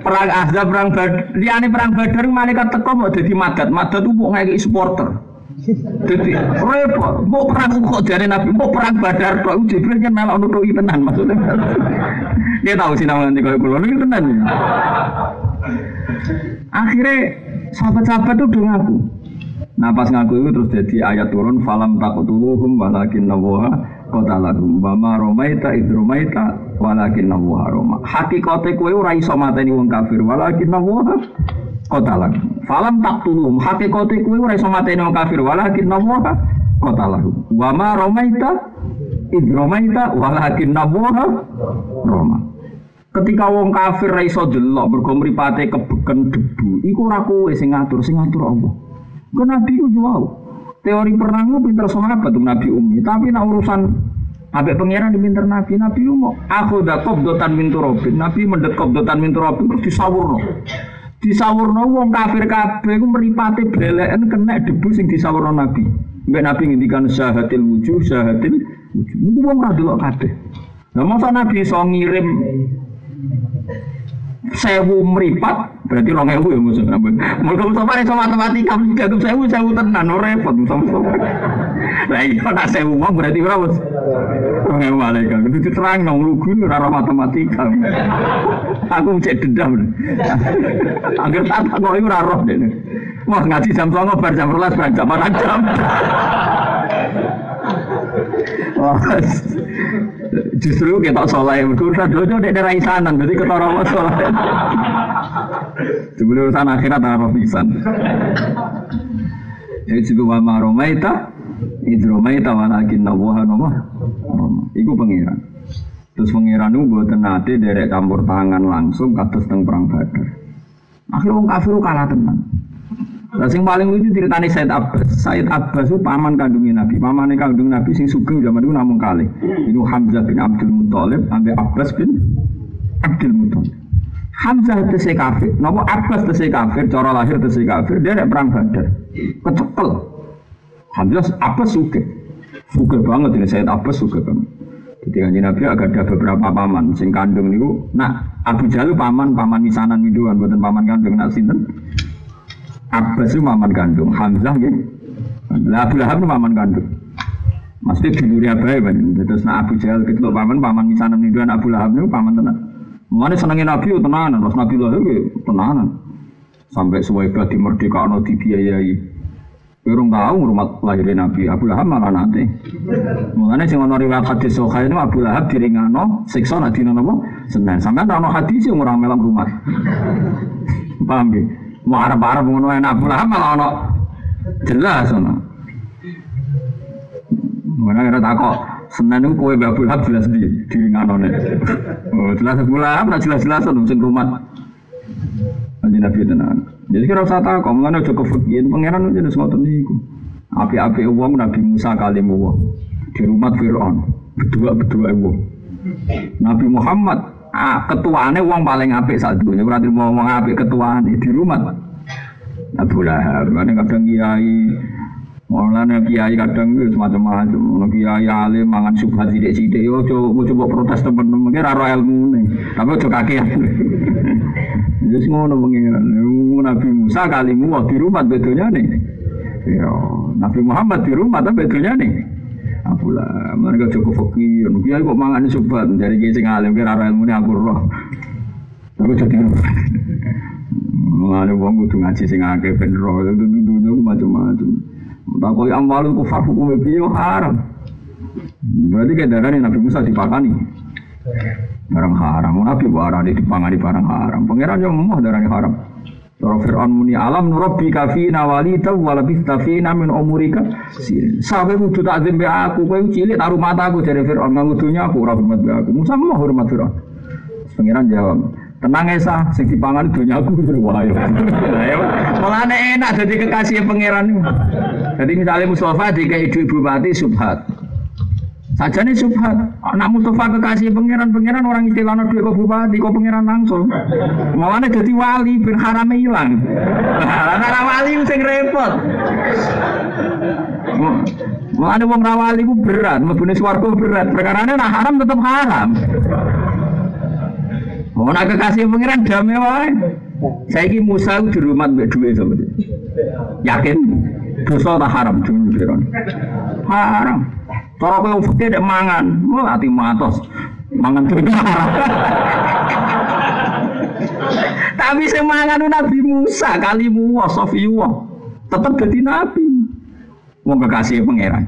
Perang Ahzab, perang Badar, liyane perang Badar malaikat teko mau dadi madet, madet mau ngeki supporter. Jadi repot, mau perang kok jadi Nabi, mau perang Badar kok Jibril kan melok nutuki tenan maksudnya. Dia tahu sih namanya kalau kulo ini tenan. Akhirnya sahabat-sahabat itu udah ngaku. Nah pas ngaku itu terus jadi ayat turun falam takutuluhum walakin nawaha kotalahum bama romaita id romaita walakin nawaha roma hakikate kowe ora iso mateni wong kafir walakin nawaha kotalahum falam taktuluhum hakikate kowe ora iso mateni wong kafir walakin nawaha kotalahum bama romaita id romaita walakin nawaha roma. Ketika wong kafir ra iso delok mergo mripate kebeken debu, iku ora kowe sing ngatur, sing ngatur Allah. Kok Nabi ku wow. Teori perang lu pinter sahabat tuh Nabi Umi, tapi nak urusan Abe pangeran di pinter Nabi, Nabi mau aku udah kop dotan mintu robin, Nabi mendekop dotan mintu robin terus disawurno. Disawurno wong kafir kabeh ku mripate beleken kena debu sing disawurno Nabi. Mbak Nabi ngendikan syahatil wujuh, syahatil wujuh. Niku wong ra delok kabeh. Nah masa Nabi iso ngirim sewu meripat berarti rong ewu ya musuh nabi mulai Mustafa iso matematika mesti gagap sewu sewu tenan ora repot Mustafa lah iya nak sewu uang berarti berapa rong ewu malaikat itu diterang nong lugu ora matematika. Aku cek dendam agar tak kok iku ora roh dene Wah ngaji jam 09.00 bar jam 12 bar jam 4 jam. Wah, Justru kita soleh, urusan dojo dek daerah isanan, jadi ketara mau soleh. Sebelum urusan akhirat apa pisan. Jadi juga wa maromaita, idromaita walakin nawaha nama. Iku pengiran. Terus pengiran itu buat nate derek campur tangan langsung kados teng perang badar. Akhirnya orang kafir kalah tenang. Nah, sing paling lucu ceritanya Said Abbas. Said Abbas itu paman kandungnya Nabi. Pamannya kandung Nabi sing sugeng zaman itu namun kali. Itu Hamzah bin Abdul Muthalib ambil Abbas bin Abdul Muthalib. Hamzah tese kafir, nopo Abbas tese kafir, cara lahir tese kafir, dia ada perang Badar. Kecekel. Hamzah Abbas suge. Suge banget ini Said Abbas suge banget. Jadi Nabi agak ada beberapa paman sing kandung niku. Nah, Abu Jalil paman paman misanan miduan buatan paman kandung nak sinten? Abbas itu maman kandung, Hamzah gitu. Lah Abu Lahab itu maman kandung. Maksudnya dulurnya baik kan. Terus nak Abu Jahal kecelok paman, paman misalnya nih Abu Lahab itu paman tenan. Mana senengin Nabi itu tenanan, terus Nabi Lahab itu tenanan. Sampai suwaibah di merdeka no dibiayai. Kurang tahu rumah lahir Nabi Abu Lahab malah nanti. Mengenai sing ono riwayat hadis soha itu Abu Lahab diringano siksa nak dina napa? Senin. Sampai ono hadis yang orang melam rumah. Paham gitu? Mau arep-arep ngono enak pula malah ono jelas ono. Mana kira takok Senin itu kue Abu Lahab jelas di di nganone. Oh jelas Abu Lahab jelas-jelas ono sing rumah. Nanti Nabi tenan. Jadi kira usah takok, mengenai Joko Fakir, pangeran jelas ngotot niku. Api-api uang Nabi Musa kalimu di rumah Fir'aun berdua-berdua uang. Nabi Muhammad ah, ketuaannya uang paling apik saat ini berarti mau ngomong apik ketuaan di rumah Abu Lahab mana kadang kiai Mulane kiai kadang itu semacam-macam. Kiai alim mangan subhat sidik-sidik yo coba coba protes teman-teman kira ora ilmu nih. Tapi ojo kakean. Wis ngono pengiran. Nabi Musa kalimu di rumah nih. Ya, Nabi Muhammad di rumah tapi bedonya Apalah, mereka cukup fakir. Kiai kok mangan subhat dari kiai sing alim kira ilmu aku roh. Tapi jadi Mulane wong kudu ngaji sing akeh ben roh itu dunya macam-macam. Takoi amal itu kufar hukum piye haram. Berarti darah ini Nabi Musa dipakani. Barang haram, Nabi barang dipangani barang haram. Pangeran yang mau darah ini haram. Toro Fir'aun muni alam nurabbi kafi nawali taw wala bistafina min umurika? Sampai kudu tak zembe aku kowe cilik taruh mataku dari Fir'aun. Nganggo dunya aku ora hormat aku. Musa mau hormat Fir'aun. Pangeran jawab Tenang Esa, sing dipangan dunia aku. Wah ya. Malah enak jadi kekasih pangeran. Jadi misalnya Mustafa di ibu ibu mati subhat. Saja nih subhat. Anak Mustafa kekasih pangeran, pangeran orang istilah duit kok bupati, kok pangeran langsung. Malah jadi wali, ben harame hilang. Anak wali sing repot. Malah wong rawali ku berat, mlebu swarga berat. Perkarane nah haram tetap haram. Mau nak kekasih pangeran damai wae. Saya ini Musa di rumah mbak duit sama Yakin dosa tak haram dulu piron. Haram. Cara kowe fikir dek mangan, mau hati matos. Mangan tuh haram. Tapi semangan Nabi Musa kali muwa Sofiwa tetap jadi nabi. Mau kekasih pangeran.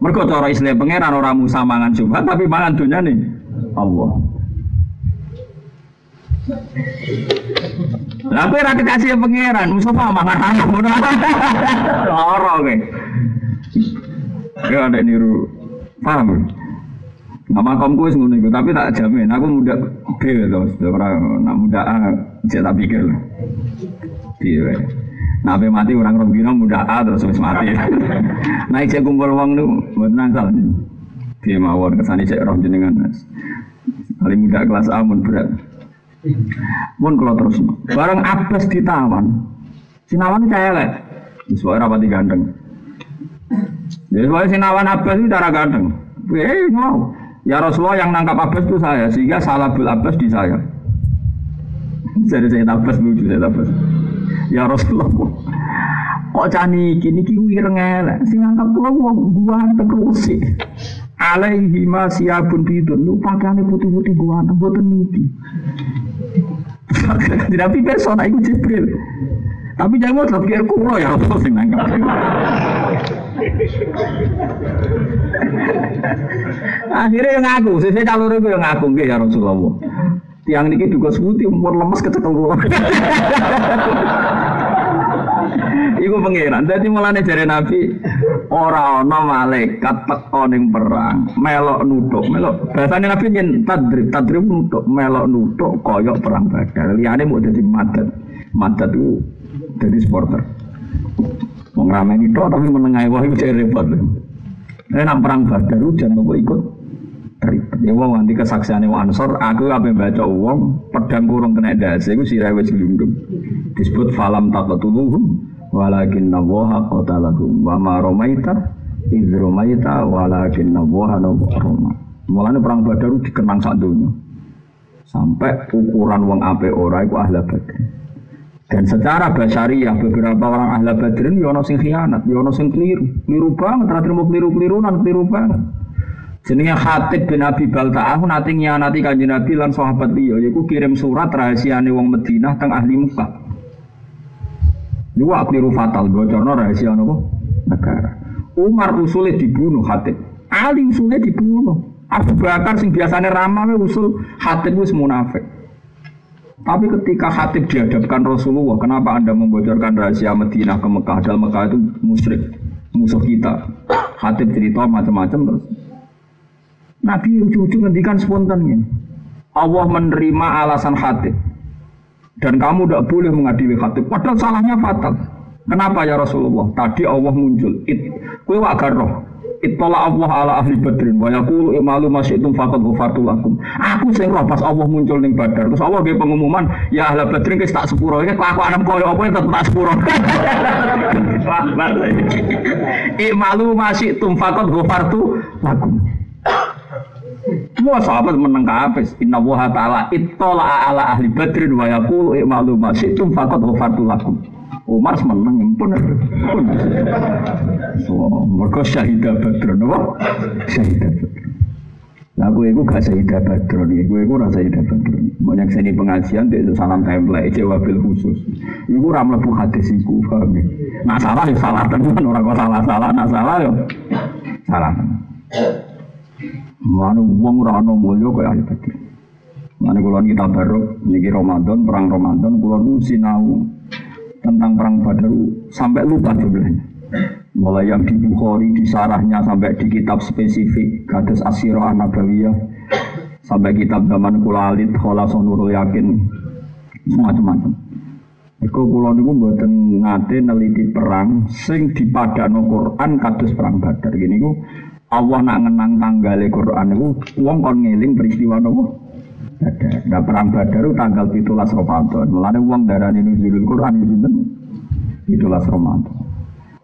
Mereka cara istilah pangeran orang Musa mangan Subhan tapi mangan dunia nih Allah. Lah kowe ra dikasih pangeran, Mustafa mangan haram ngono. Lara kowe. Ya ada niru. Paham? Nama kamu wis ngono tapi tak jamin aku muda B to, ora nak muda A, saya tak pikir. Iya. Nah, mati orang rong dino muda A terus wis mati. Nah, cek kumpul wong niku mboten nangsal. Piye mawon kesane cek roh jenengan. Paling muda kelas A mun berat. Mun kalau terus. Barang Abbas ditawan. Sinawan saya lek. Suara rapati ganteng. Jadi soalnya Sinawan Abbas itu cara ganteng. Eh mau. Ya Rasulullah yang nangkap Abbas itu saya, sehingga salah bil Abbas di saya. Jadi saya Abbas lucu saya Abbas. Ya Rasulullah. Kok cani kini kiki ireng elek. Sing nangkap kula gua terus sih alaihi ma siabun bidun lu pakaiane putih-putih mboten niki tapi persona itu Jibril. Tapi jangan mau terpikir kulo ya apa sing nangkap akhirnya yang ngaku saya calon itu yang ngaku ya Rasulullah. Tiang niki juga sebuti umur lemes kecekel Iku pangeran. Dadi mulane jare Nabi ora ana malaikat teko perang, melok nutuk, melok. Bahasane Nabi yen tadrib, tadrib nutuk, melok nutuk koyok perang Badar. Liyane mau dadi madat. Madat itu jadi supporter. Wong rameni tok tapi menengahi wah iku repot. Nek nang perang Badar ujan kok ikut ribet. Ya wong nanti kesaksiane wong Ansor, aku ape baca wong pedang kurung kena dasi iku sirahe wis glundung. Disebut falam taqatuluhum walakin nawaha qatalahum wa ma romaita idh romaita walakin nawaha roma. Mulanya perang badar dikenang sak dunia sampai ukuran wong ape ora iku ahla badar dan secara basariah beberapa orang ahla badrin yono sing khianat yono sing keliru. Keliru banget terakhir mau keliru keliru nan keliru banget. Jenenge Khatib bin Abi Balta'ah nanti nyianati kanjeng Nabi lan sahabat liya yaiku kirim surat rahasiane wong Madinah teng ahli Mekah. Niku keliru fatal bocorno rahasia nopo negara. Umar usulnya dibunuh Hatib. Ali usulnya dibunuh. Abu Bakar sing biasanya ramah usul Hatib itu munafik. Tapi ketika Hatib dihadapkan Rasulullah, kenapa anda membocorkan rahasia Madinah ke Mekah? Dalam Mekah itu musyrik, musuh kita. Hatib cerita macam-macam terus. Nabi ujung-ujung ngendikan spontan Allah menerima alasan Hatib dan kamu tidak boleh mengadili khatib. Padahal salahnya fatal. Kenapa ya Rasulullah? Tadi Allah muncul. It, kue roh. Itola Allah ala ahli badrin wa yaqulu imalu masyitum faqad ghafartu lakum. Aku sing roh pas Allah muncul ning Badar. Terus Allah ge pengumuman, ya ahli badrin wis tak sepuro. Iki kelakuan koyo apa tetep tak sepuro. Imalu masyitum faqad ghafartu lakum. Semua sahabat menang ke habis. Inna wa ta'ala itola ala ahli badrin wa yaqulu imalu masyitum faqad ghafartu lakum. Umar menang pun pun. So, mereka syahidah badr, nopo syahidah badr. Nah, gue itu gak syahidah badr nih, gue itu rasa syahidah badr. Banyak seni pengajian, itu salam template, jawabil khusus. Iku ramlah bu hadis paham ya? Nah salah ya salah tenan, orang kok salah salah, nah salah ya salah. Mana uang rano mulio kayak ahli badr. Mana kulon kita baru, niki Ramadan, perang Ramadan, kulon sinau tentang perang Badar sampai lupa jumlahnya. Mulai yang di Bukhari, di sarahnya sampai di kitab spesifik, Gadis Asyirah Nabawiyah, sampai kitab zaman Kulalit, Kholason Nurul Yakin, macam-macam. Iku kula niku mboten ngate neliti perang sing dipadakno Quran kados perang Badar. Gini ku Allah nak ngenang tanggale Quran niku wong kon ngeling peristiwa nopo Badar. Nah perang Badar itu tanggal 17 Ramadan. Mulane wong darani nuzulul Quran itu sinten? 17 Ramadan.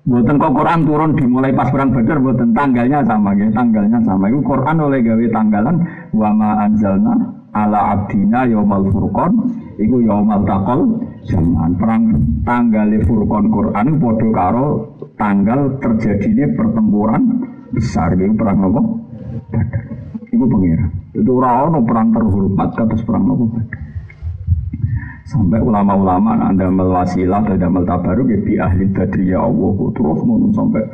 Buatan kok Quran turun dimulai pas perang Badar buatan tanggalnya sama ya, tanggalnya sama. Itu Quran oleh gawe tanggalan wa ma anzalna ala abdina yaumal furqan iku yaumal taqal zaman perang tanggal furqan Quran padha karo tanggal terjadinya pertempuran besar gitu perang apa? Badar. Iku pengira. Itu orang perang terhormat kados perang apa Sampai ulama-ulama anda melwasilah dan damel tabaruk ya ahli badri ya Allah terus ngono sampai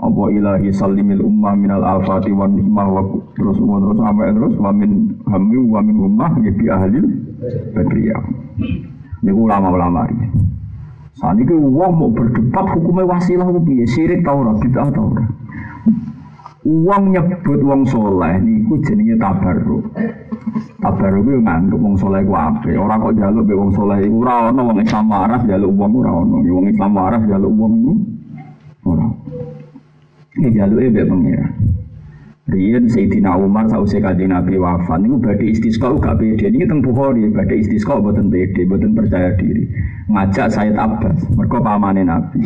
apa ilahi salimil ummah minal afati wa nikmah wa terus ngono terus sampai terus wa min hammi wa min ummah ya bi ahli badri ya. Ini ulama-ulama ini. Saat ini uang mau berdebat hukumnya wasilah itu sirik tau bid'ah tau. Uang nyebut wong soleh niku jenenge tabarruk. Tabarruk itu nganggep wong soleh ku apik. Ora kok njaluk be wong soleh iku ora wong Islam waras njaluk wong ora ana. Wong Islam waras njaluk wong iku ora. Iki njaluke be pengira. Rian Sayyidina Umar sausé kanjeng Nabi wafat niku badhe istisqa gak pede. Niki teng Bukhari badhe istisqa mboten pede, mboten percaya diri. Ngajak Sayyid Abbas, mergo pamane Nabi.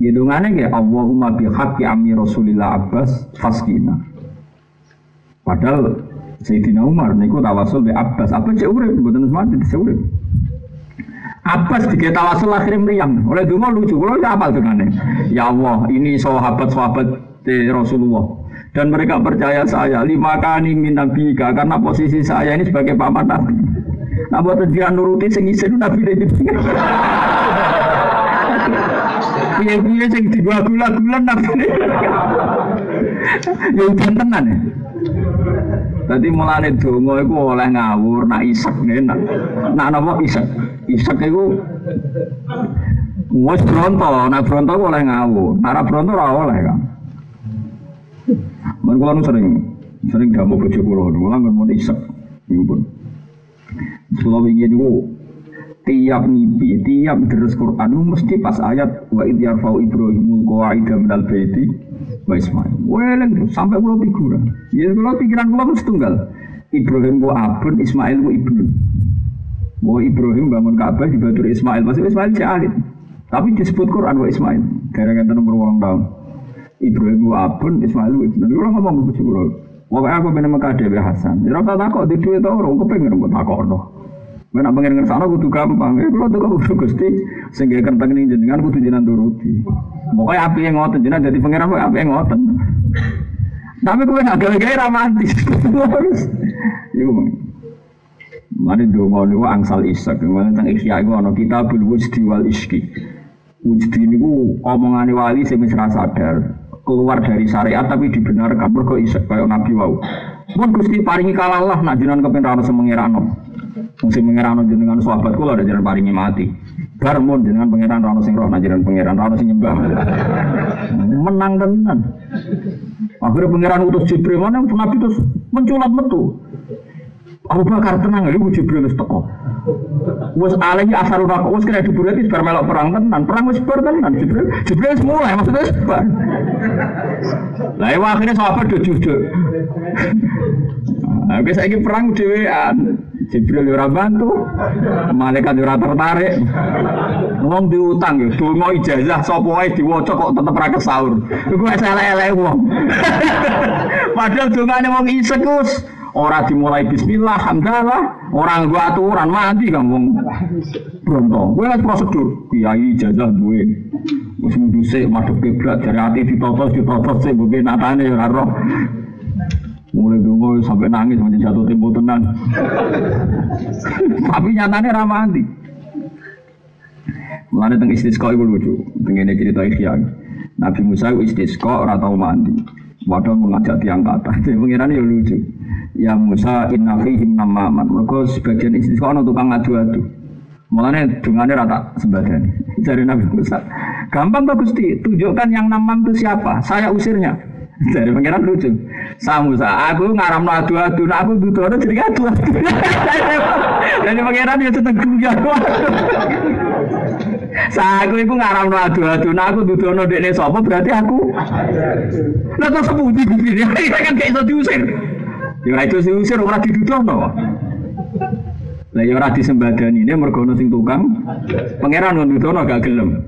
Hidungannya kayak Allahumma bihaqi amir Rasulillah Abbas faskina. Padahal Sayyidina Umar niku tawasul be Abbas. Apa cek urip mboten mati cek urip. Abbas dikira tawasul akhirnya meriang. Oleh dungo lucu. Kalau apa dengannya? Ya Allah, ini sahabat-sahabat Rasulullah dan mereka percaya saya lima kali min nabika karena posisi saya ini sebagai paman nabi. Nah buat dia nuruti sing nabi dari Piye-piye sing digula-gula-gulan nafsune. Ya udan tenan ya. Dadi mulane donga iku oleh ngawur nak isek nak nak napa isek. Isek iku wis bronto, nak bronto oleh ngawur. Nak bronto ora oleh kan. Men sering sering jamu bojo kula, kula mun isek. Iku pun. Kula wingi niku tiap mimpi, tiap terus Quran mesti pas ayat wa id yarfau Ibrahimul qawaida minal baiti wa Ismail. Weleng sampai pulau figuran. Ya pulau pikiran pulau mesti tunggal. Ibrahim ku abun, Ismail ku ibnu. Mau Ibrahim bangun Ka'bah di Batur Ismail, pasti Ismail alit. Tapi disebut Quran wa Ismail. Gara-gara nomor ulang tahun. Ibrahim ku abun, Ismail ku ibnu. Kalau ngomong ke pulau. Pokoknya aku benar Mekah Dewi Hasan. Ya rasa takut di duit orang, aku pengen buat takut Gue nak pengen ngersano kudu gampang. Ya kalau tuh kudu gusti sehingga kentang ini jenengan kudu jenengan turuti. Pokoknya api yang ngoten jenengan jadi pangeran api yang ngoten. Tapi gue nak gawe-gawe romantis. Iku Mari donga niku angsal isak. Ngene tentang isya iku ana kitabul wujdi wal iski. Wujdi niku omongane wali sing wis sadar keluar dari syariat tapi dibenarkan mergo isak Nabi wau. Mun Gusti paringi kalalah nak jenengan kepen ra. Sing pangeran jenengan sahabat kula ada jenengan paringi mati. Bar mun jenengan pangeran ana sing roh jenengan pangeran ana sing nyembah. Menang tenan. Akhirnya pangeran utus Jibril mana Nabi terus menculat metu. Abu Bakar tenang, lu Jibril wis teko. Wes alaihi asarun rokok wes kena diburu itu bar melok perang tenan. Perang wes bar tenan. Jibril Jibril wis mulai maksudnya wis bar. Lah ya akhirnya sahabat do jujur. Nah, saiki perang dhewean. Jibril ora bantu. Malaikat ora tertarik. Wong diutang ya, donga ijazah sapa wae diwaca kok tetep ra kesaur. Iku elek-elek wong. Padahal dongane wong isek Ora dimulai bismillah, hamdalah, orang gua aturan mati wong bronto. Kowe kan prosedur, kiai ijazah duwe. Wis mundu sik madhep kiblat jare ati ditotos ditotos sik mungkin natane ora roh. Mulai dulu sampai nangis macam jatuh tempo tenang. Tapi nyatanya ramah mati. Mulane teng istisqa iku lucu. Tengene cerita ikhya. Nabi Musa istisqa ora tau mandi. Wadah mengajak tiang kata. Jadi pengiran ya lucu ya Musa inna fihim namaman mereka sebagian istisqa ana tukang adu-adu Mulanya dungane rata sebadani. Dari Nabi Musa. Gampang tuh Gusti, tunjukkan yang namam itu siapa? Saya usirnya. Dari pangeran lucu. Sa Musa, aku ngaram adu-adu, nah aku dudono jadi adu-adu. Dari pangeran ya tetep guyon. Sa aku iku ngaram adu-adu, nah aku dudono dekne sapa berarti aku. Lah kok sepundi Gusti? Kan kayak iso diusir. Ya itu diusir ora didudono. Lah ya ora disembadani ini mergo sing tukang pangeran nududono gak gelem.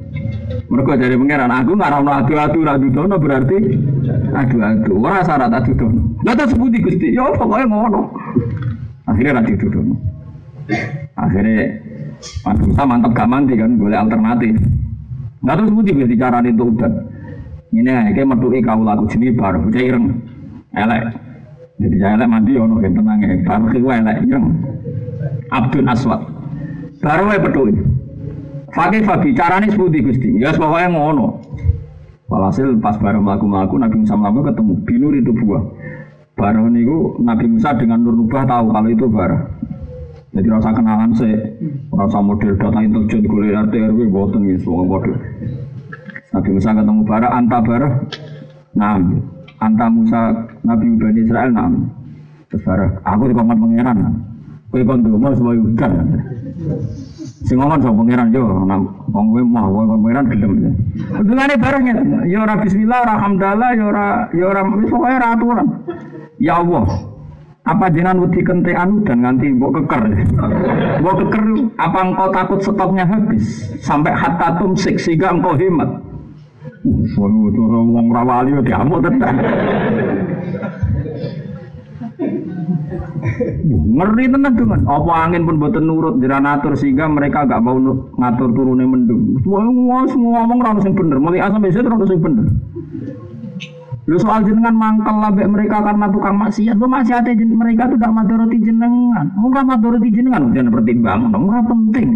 Mergo dari pangeran aku ngaramno adu-adu ra dudono berarti adu-adu. Ora syarat adu-dono. Lah terus seputi Gusti? Ya pokoknya ngono. Akhirnya ra didudono. Akhirnya Mas Musa mantap gak mandi kan, boleh alternatif. Nggak tahu sebuti biar cara itu udah. Ini kayak metuki kau laku sini baru, ireng, elek. Jadi saya elek mandi ono yang tenang ya. Baru ki elek yang Abdul Aswad. Baru wae peduli. Fakih Fabi carane seputi Gusti. Ya pokoknya ngono. Walhasil pas baru melaku-melaku Nabi Musa melaku ketemu binur itu buah. Baru niku Nabi Musa dengan Nur Nubah tahu kalau itu barah. Jadi rasa kenalan sih, rasa model data intelijen gue RT RW boten gitu, semua model. Nabi Musa ketemu barah, anta barah, nah anta Musa Nabi Bani Israel nam terus aku di kongkon pangeran. Kowe kon donga supaya udan? Sing ngomong sama pangeran yo. Nang wong kowe mah wong pangeran gelem. Hubungane bareng ya. Ya ora bismillah ora hamdalah ya ora ya ora wis pokoke ora aturan. Ya Allah apa jenengan wedi kentekan dan nganti mbok keker? Mbok keker apa engkau takut stoknya habis? Sampai hatta tumsik sehingga engkau hemat Waduh, cara wong rawali ya diamuk tenan. Ngeri tenan dengan apa angin pun boten nurut diranatur sehingga mereka gak mau ngatur turunnya mendung. Semua semua ngomong ra sing bener, mulai asam bisa terus sing bener. Lu soal jenengan mangkel labek mereka karena tukang maksiat, lu jen, mereka tuh tidak madoroti jenengan. Enggak madoroti jenengan, jangan pertimbang, enggak penting.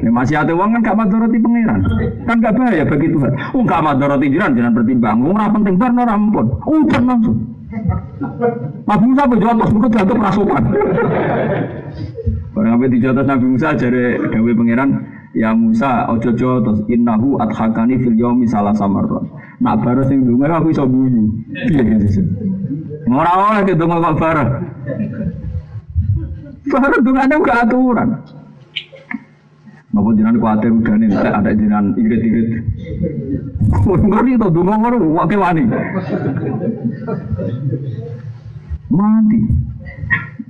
Ini ada uang kan gak madoroti pangeran, kan gak bahaya bagi Tuhan. Enggak madoroti jenengan, jangan pertimbang, enggak penting, bar no rampun, udah langsung. Nabi Musa berjawab, pas muka jatuh prasopan. Barang apa dijatuh Nabi Musa jadi Dewi pangeran, ya Musa ojo terus innahu adhakani fil yomi salah samarron nak baru sing dunga aku iso guyu piye gitu ora oleh ke donga kok baru baru dungane gak aturan Napa jenengan kuatir udane nek ada jenengan irit-irit. Ngerti to donga ngono wake wani. Mati.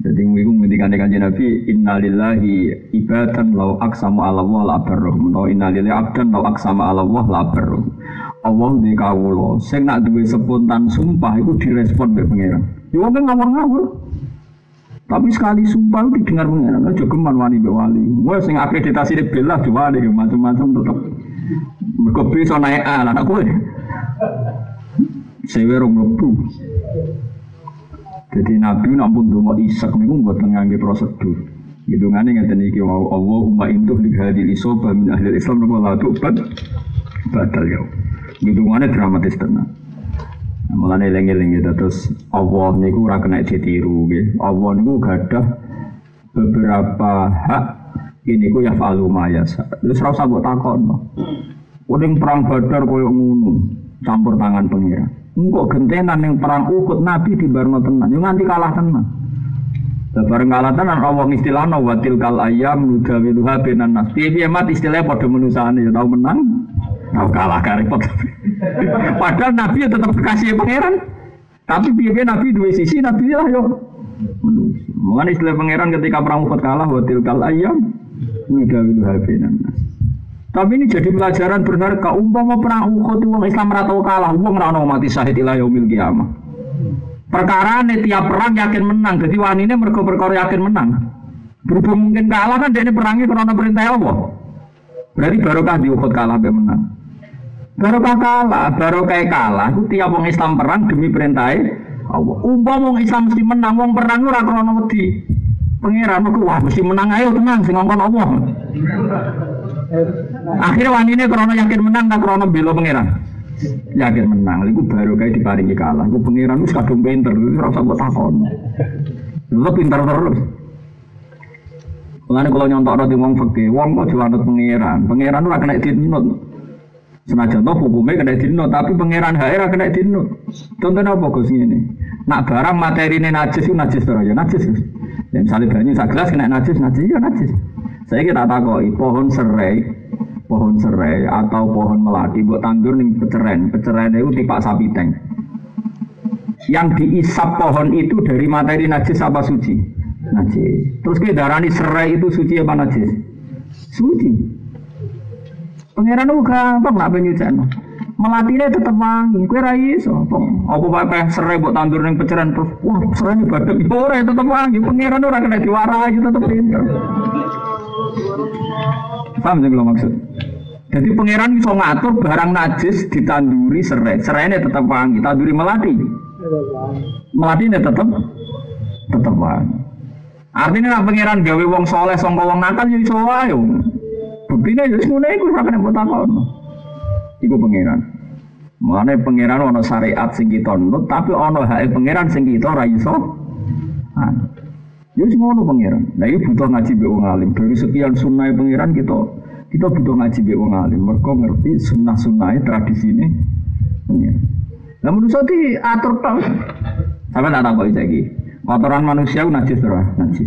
Jadi minggu ngendikan kanjeng Nabi innalillahi ibadan lau aksamu ala Allah la barruhum. Lau innalillahi abdan lau aksamu ala Allah la barruhum. Allah di kawula sing nak duwe spontan sumpah itu direspon oleh pangeran. Ya wong ngawur-ngawur. Tapi sekali sumpah itu didengar pangeran. Aja geman wani mbek wali. Wah sing akreditasi belah diwali macam-macam tetep. Mergo bisa naik A lah kowe. Sewe rong mlebu. Jadi Nabi nampun donga isak niku mboten ngangge prosedur. Hidungane ngeten iki wau Allahumma intuh li hadil isoba min ahli Islam napa la tubat batal ya. Hidungane dramatis. Nah, mulane eling-eling gitu terus Allah niku ora kena ditiru nggih. Allah niku gadah beberapa hak ini ku ya falu maya. Terus ora usah mbok takon. Kuning perang Badar koyo ngono, campur tangan pengira. Engkau gentenan yang perang ukut Nabi di Barno tenan, yang nanti kalah tenan. Lah bareng kalah tenan Allah istilahna wa tilkal ayyam nudawiluha bainan nas. Piye-piye mat istilahnya padha menusane ya tau menang, tau kalah repot. Padahal Nabi ya tetap kekasih pangeran. Tapi piye-piye Nabi dua sisi Nabi lah yo manusia. Mengenai istilah pangeran ketika perang Uhud kalah wa tilkal ayyam nudawiluha bainan nas. Tapi ini jadi pelajaran berharga. Umpama perang Uhud wong Islam ora tau kalah, wong ora ono mati syahid ila yaumil kiamah. Perkara ini tiap perang yakin menang. Jadi wanita mereka perkara yakin menang. Berhubung mungkin kalah kan dia ini perangnya karena perintah Allah. Berarti barokah di Uhud kalah dia menang. Barokah kalah, barokah kalah. Itu tiap orang Islam perang demi perintah Allah. Orang Islam mesti menang, orang perang ora karena wedi. Pengiran aku wah mesti menang ayo tenang sing ngongkon Allah. Akhirnya wanita karena yakin menang tak karena bela pengiran yakin menang. Iku baru kayak diparingi kalah. Iku pangeran wis kadung pinter, ora usah mbok takon. Lu pinter terus. Mulane kalau nyontok di wong fakir, wong kok diwanut pangeran. Pangeran ora kena dinut. Senajan toh hukumnya kena dinut, tapi pangeran ora kena dinut. Contohnya apa Gus ini? Nak barang materi ini najis itu najis terus ya najis. Ya misalnya banyu sak kena najis, najis ya najis. Saya kira takoki pohon serai pohon serai atau pohon melati buat tandur nih peceren peceren itu tipe sapi tank yang diisap pohon itu dari materi najis apa suci najis terus ke darani serai itu suci apa najis suci pangeran itu gampang nak penyucian melati ini tetap wangi kue rai so apa pakai serai buat tandur nih peceren terus wah serai ini badak orang tetap wangi pangeran orang kena diwarai tetap pinter Paham sih kalau maksud? Jadi pangeran bisa ngatur barang najis ditanduri serai. Serai ini tetap wangi, tanduri melati. Melati ini tetap tetap wangi. Artinya nak pangeran gawe wong soleh sangka wong nakal ya iso wae. Buktine ya ngene iku takon. Iku pangeran. Mulane pangeran ana syariat sing kita nurut, tapi ana hak pangeran sing kita ora iso. Ya wis ngono pangeran. Nah iki butuh ngaji mbek wong alim. Dari sekian sunnah pangeran kita kita butuh ngaji mbek wong alim. Mergo ngerti sunnah-sunnah tradisi ini. Pangeran. Lah manusia di atur tau. Sampai tak lagi. Kotoran manusia itu najis terus, najis.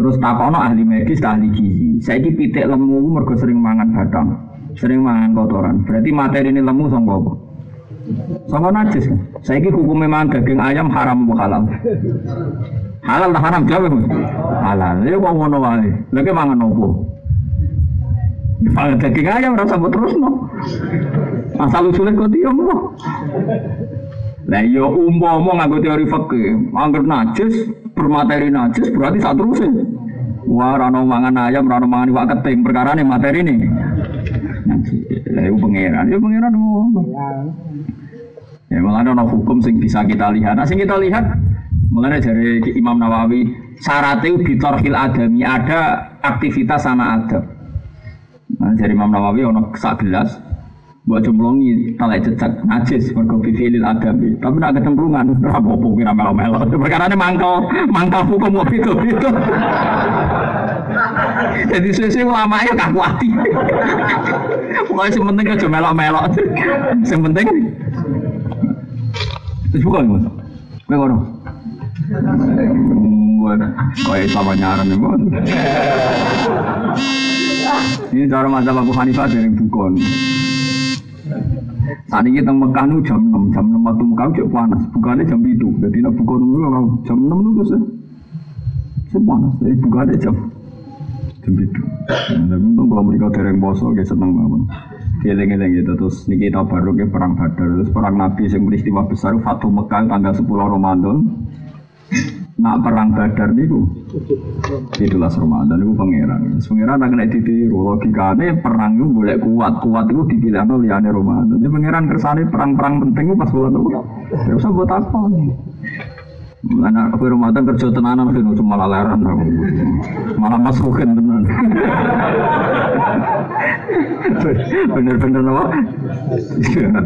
Terus takono ahli medis, ahli gizi. Saya ini pitik lemu mergo sering mangan batang, sering mangan kotoran. Berarti materi ini lemu sama apa? Sama najis kan? Saya ini hukum memang daging ayam haram atau halal. Halal tak haram jawab mas. Halal. Ya kok ngono wae. Lagi mangan opo? Daging ayam rasa terus no. Asal usulnya kau diam no. Nah yo umpama nganggo teori fikih, anggap najis bermateri najis berarti saat terus Wah, rano mangan ayam, rano mangan iwak keting, perkara nih materi nih. Lah iku pangeran, ya pangeran ngono. Ya malah ada hukum sing bisa kita lihat. Nah, sing kita lihat Mulanya dari Imam Nawawi, syaratnya bitorhil adami ada aktivitas sama adab. Nah, dari Imam Nawawi ono sak gelas, buat jumlongi talai jejak najis mergo bifilil adami. Tapi nak kecemplungan, rapopo kira melo-melo. Perkara ini mangkal, mangkal hukum mau itu. Jadi sesuai ulama ya kakuati. Pokoknya yang penting aja melok-melok. Yang penting. Terus bukan, Gue ngono. Kayak sama nyaran ya, Ini cara masa Abu Hanifah dari Bukon. Saat ini kita Mekah nu jam 6, jam 6 waktu Mekah cek panas. Bukannya jam itu. Jadi nak buka dulu jam 6 itu terus. Sepanas. Jadi bukannya jam jam itu. Tapi untung kalau mereka dereng boso, kayak seneng banget. Geleng-geleng gitu terus niki kita baru ke perang Badar terus perang Nabi yang peristiwa besar Fatu Mekah tanggal 10 Ramadan nak perang Badar niku itulah Ramadan niku pangeran pangeran nak kena ditiru logikane perang itu boleh kuat kuat itu dipilih no liane Ramadan jadi pangeran kersane perang-perang penting pas bulan itu ya usah buat apa Mana aku Ramadan kerja tenanan sih cuma lalaran aku. Malah masukin tenan. Bener-bener apa? Iya.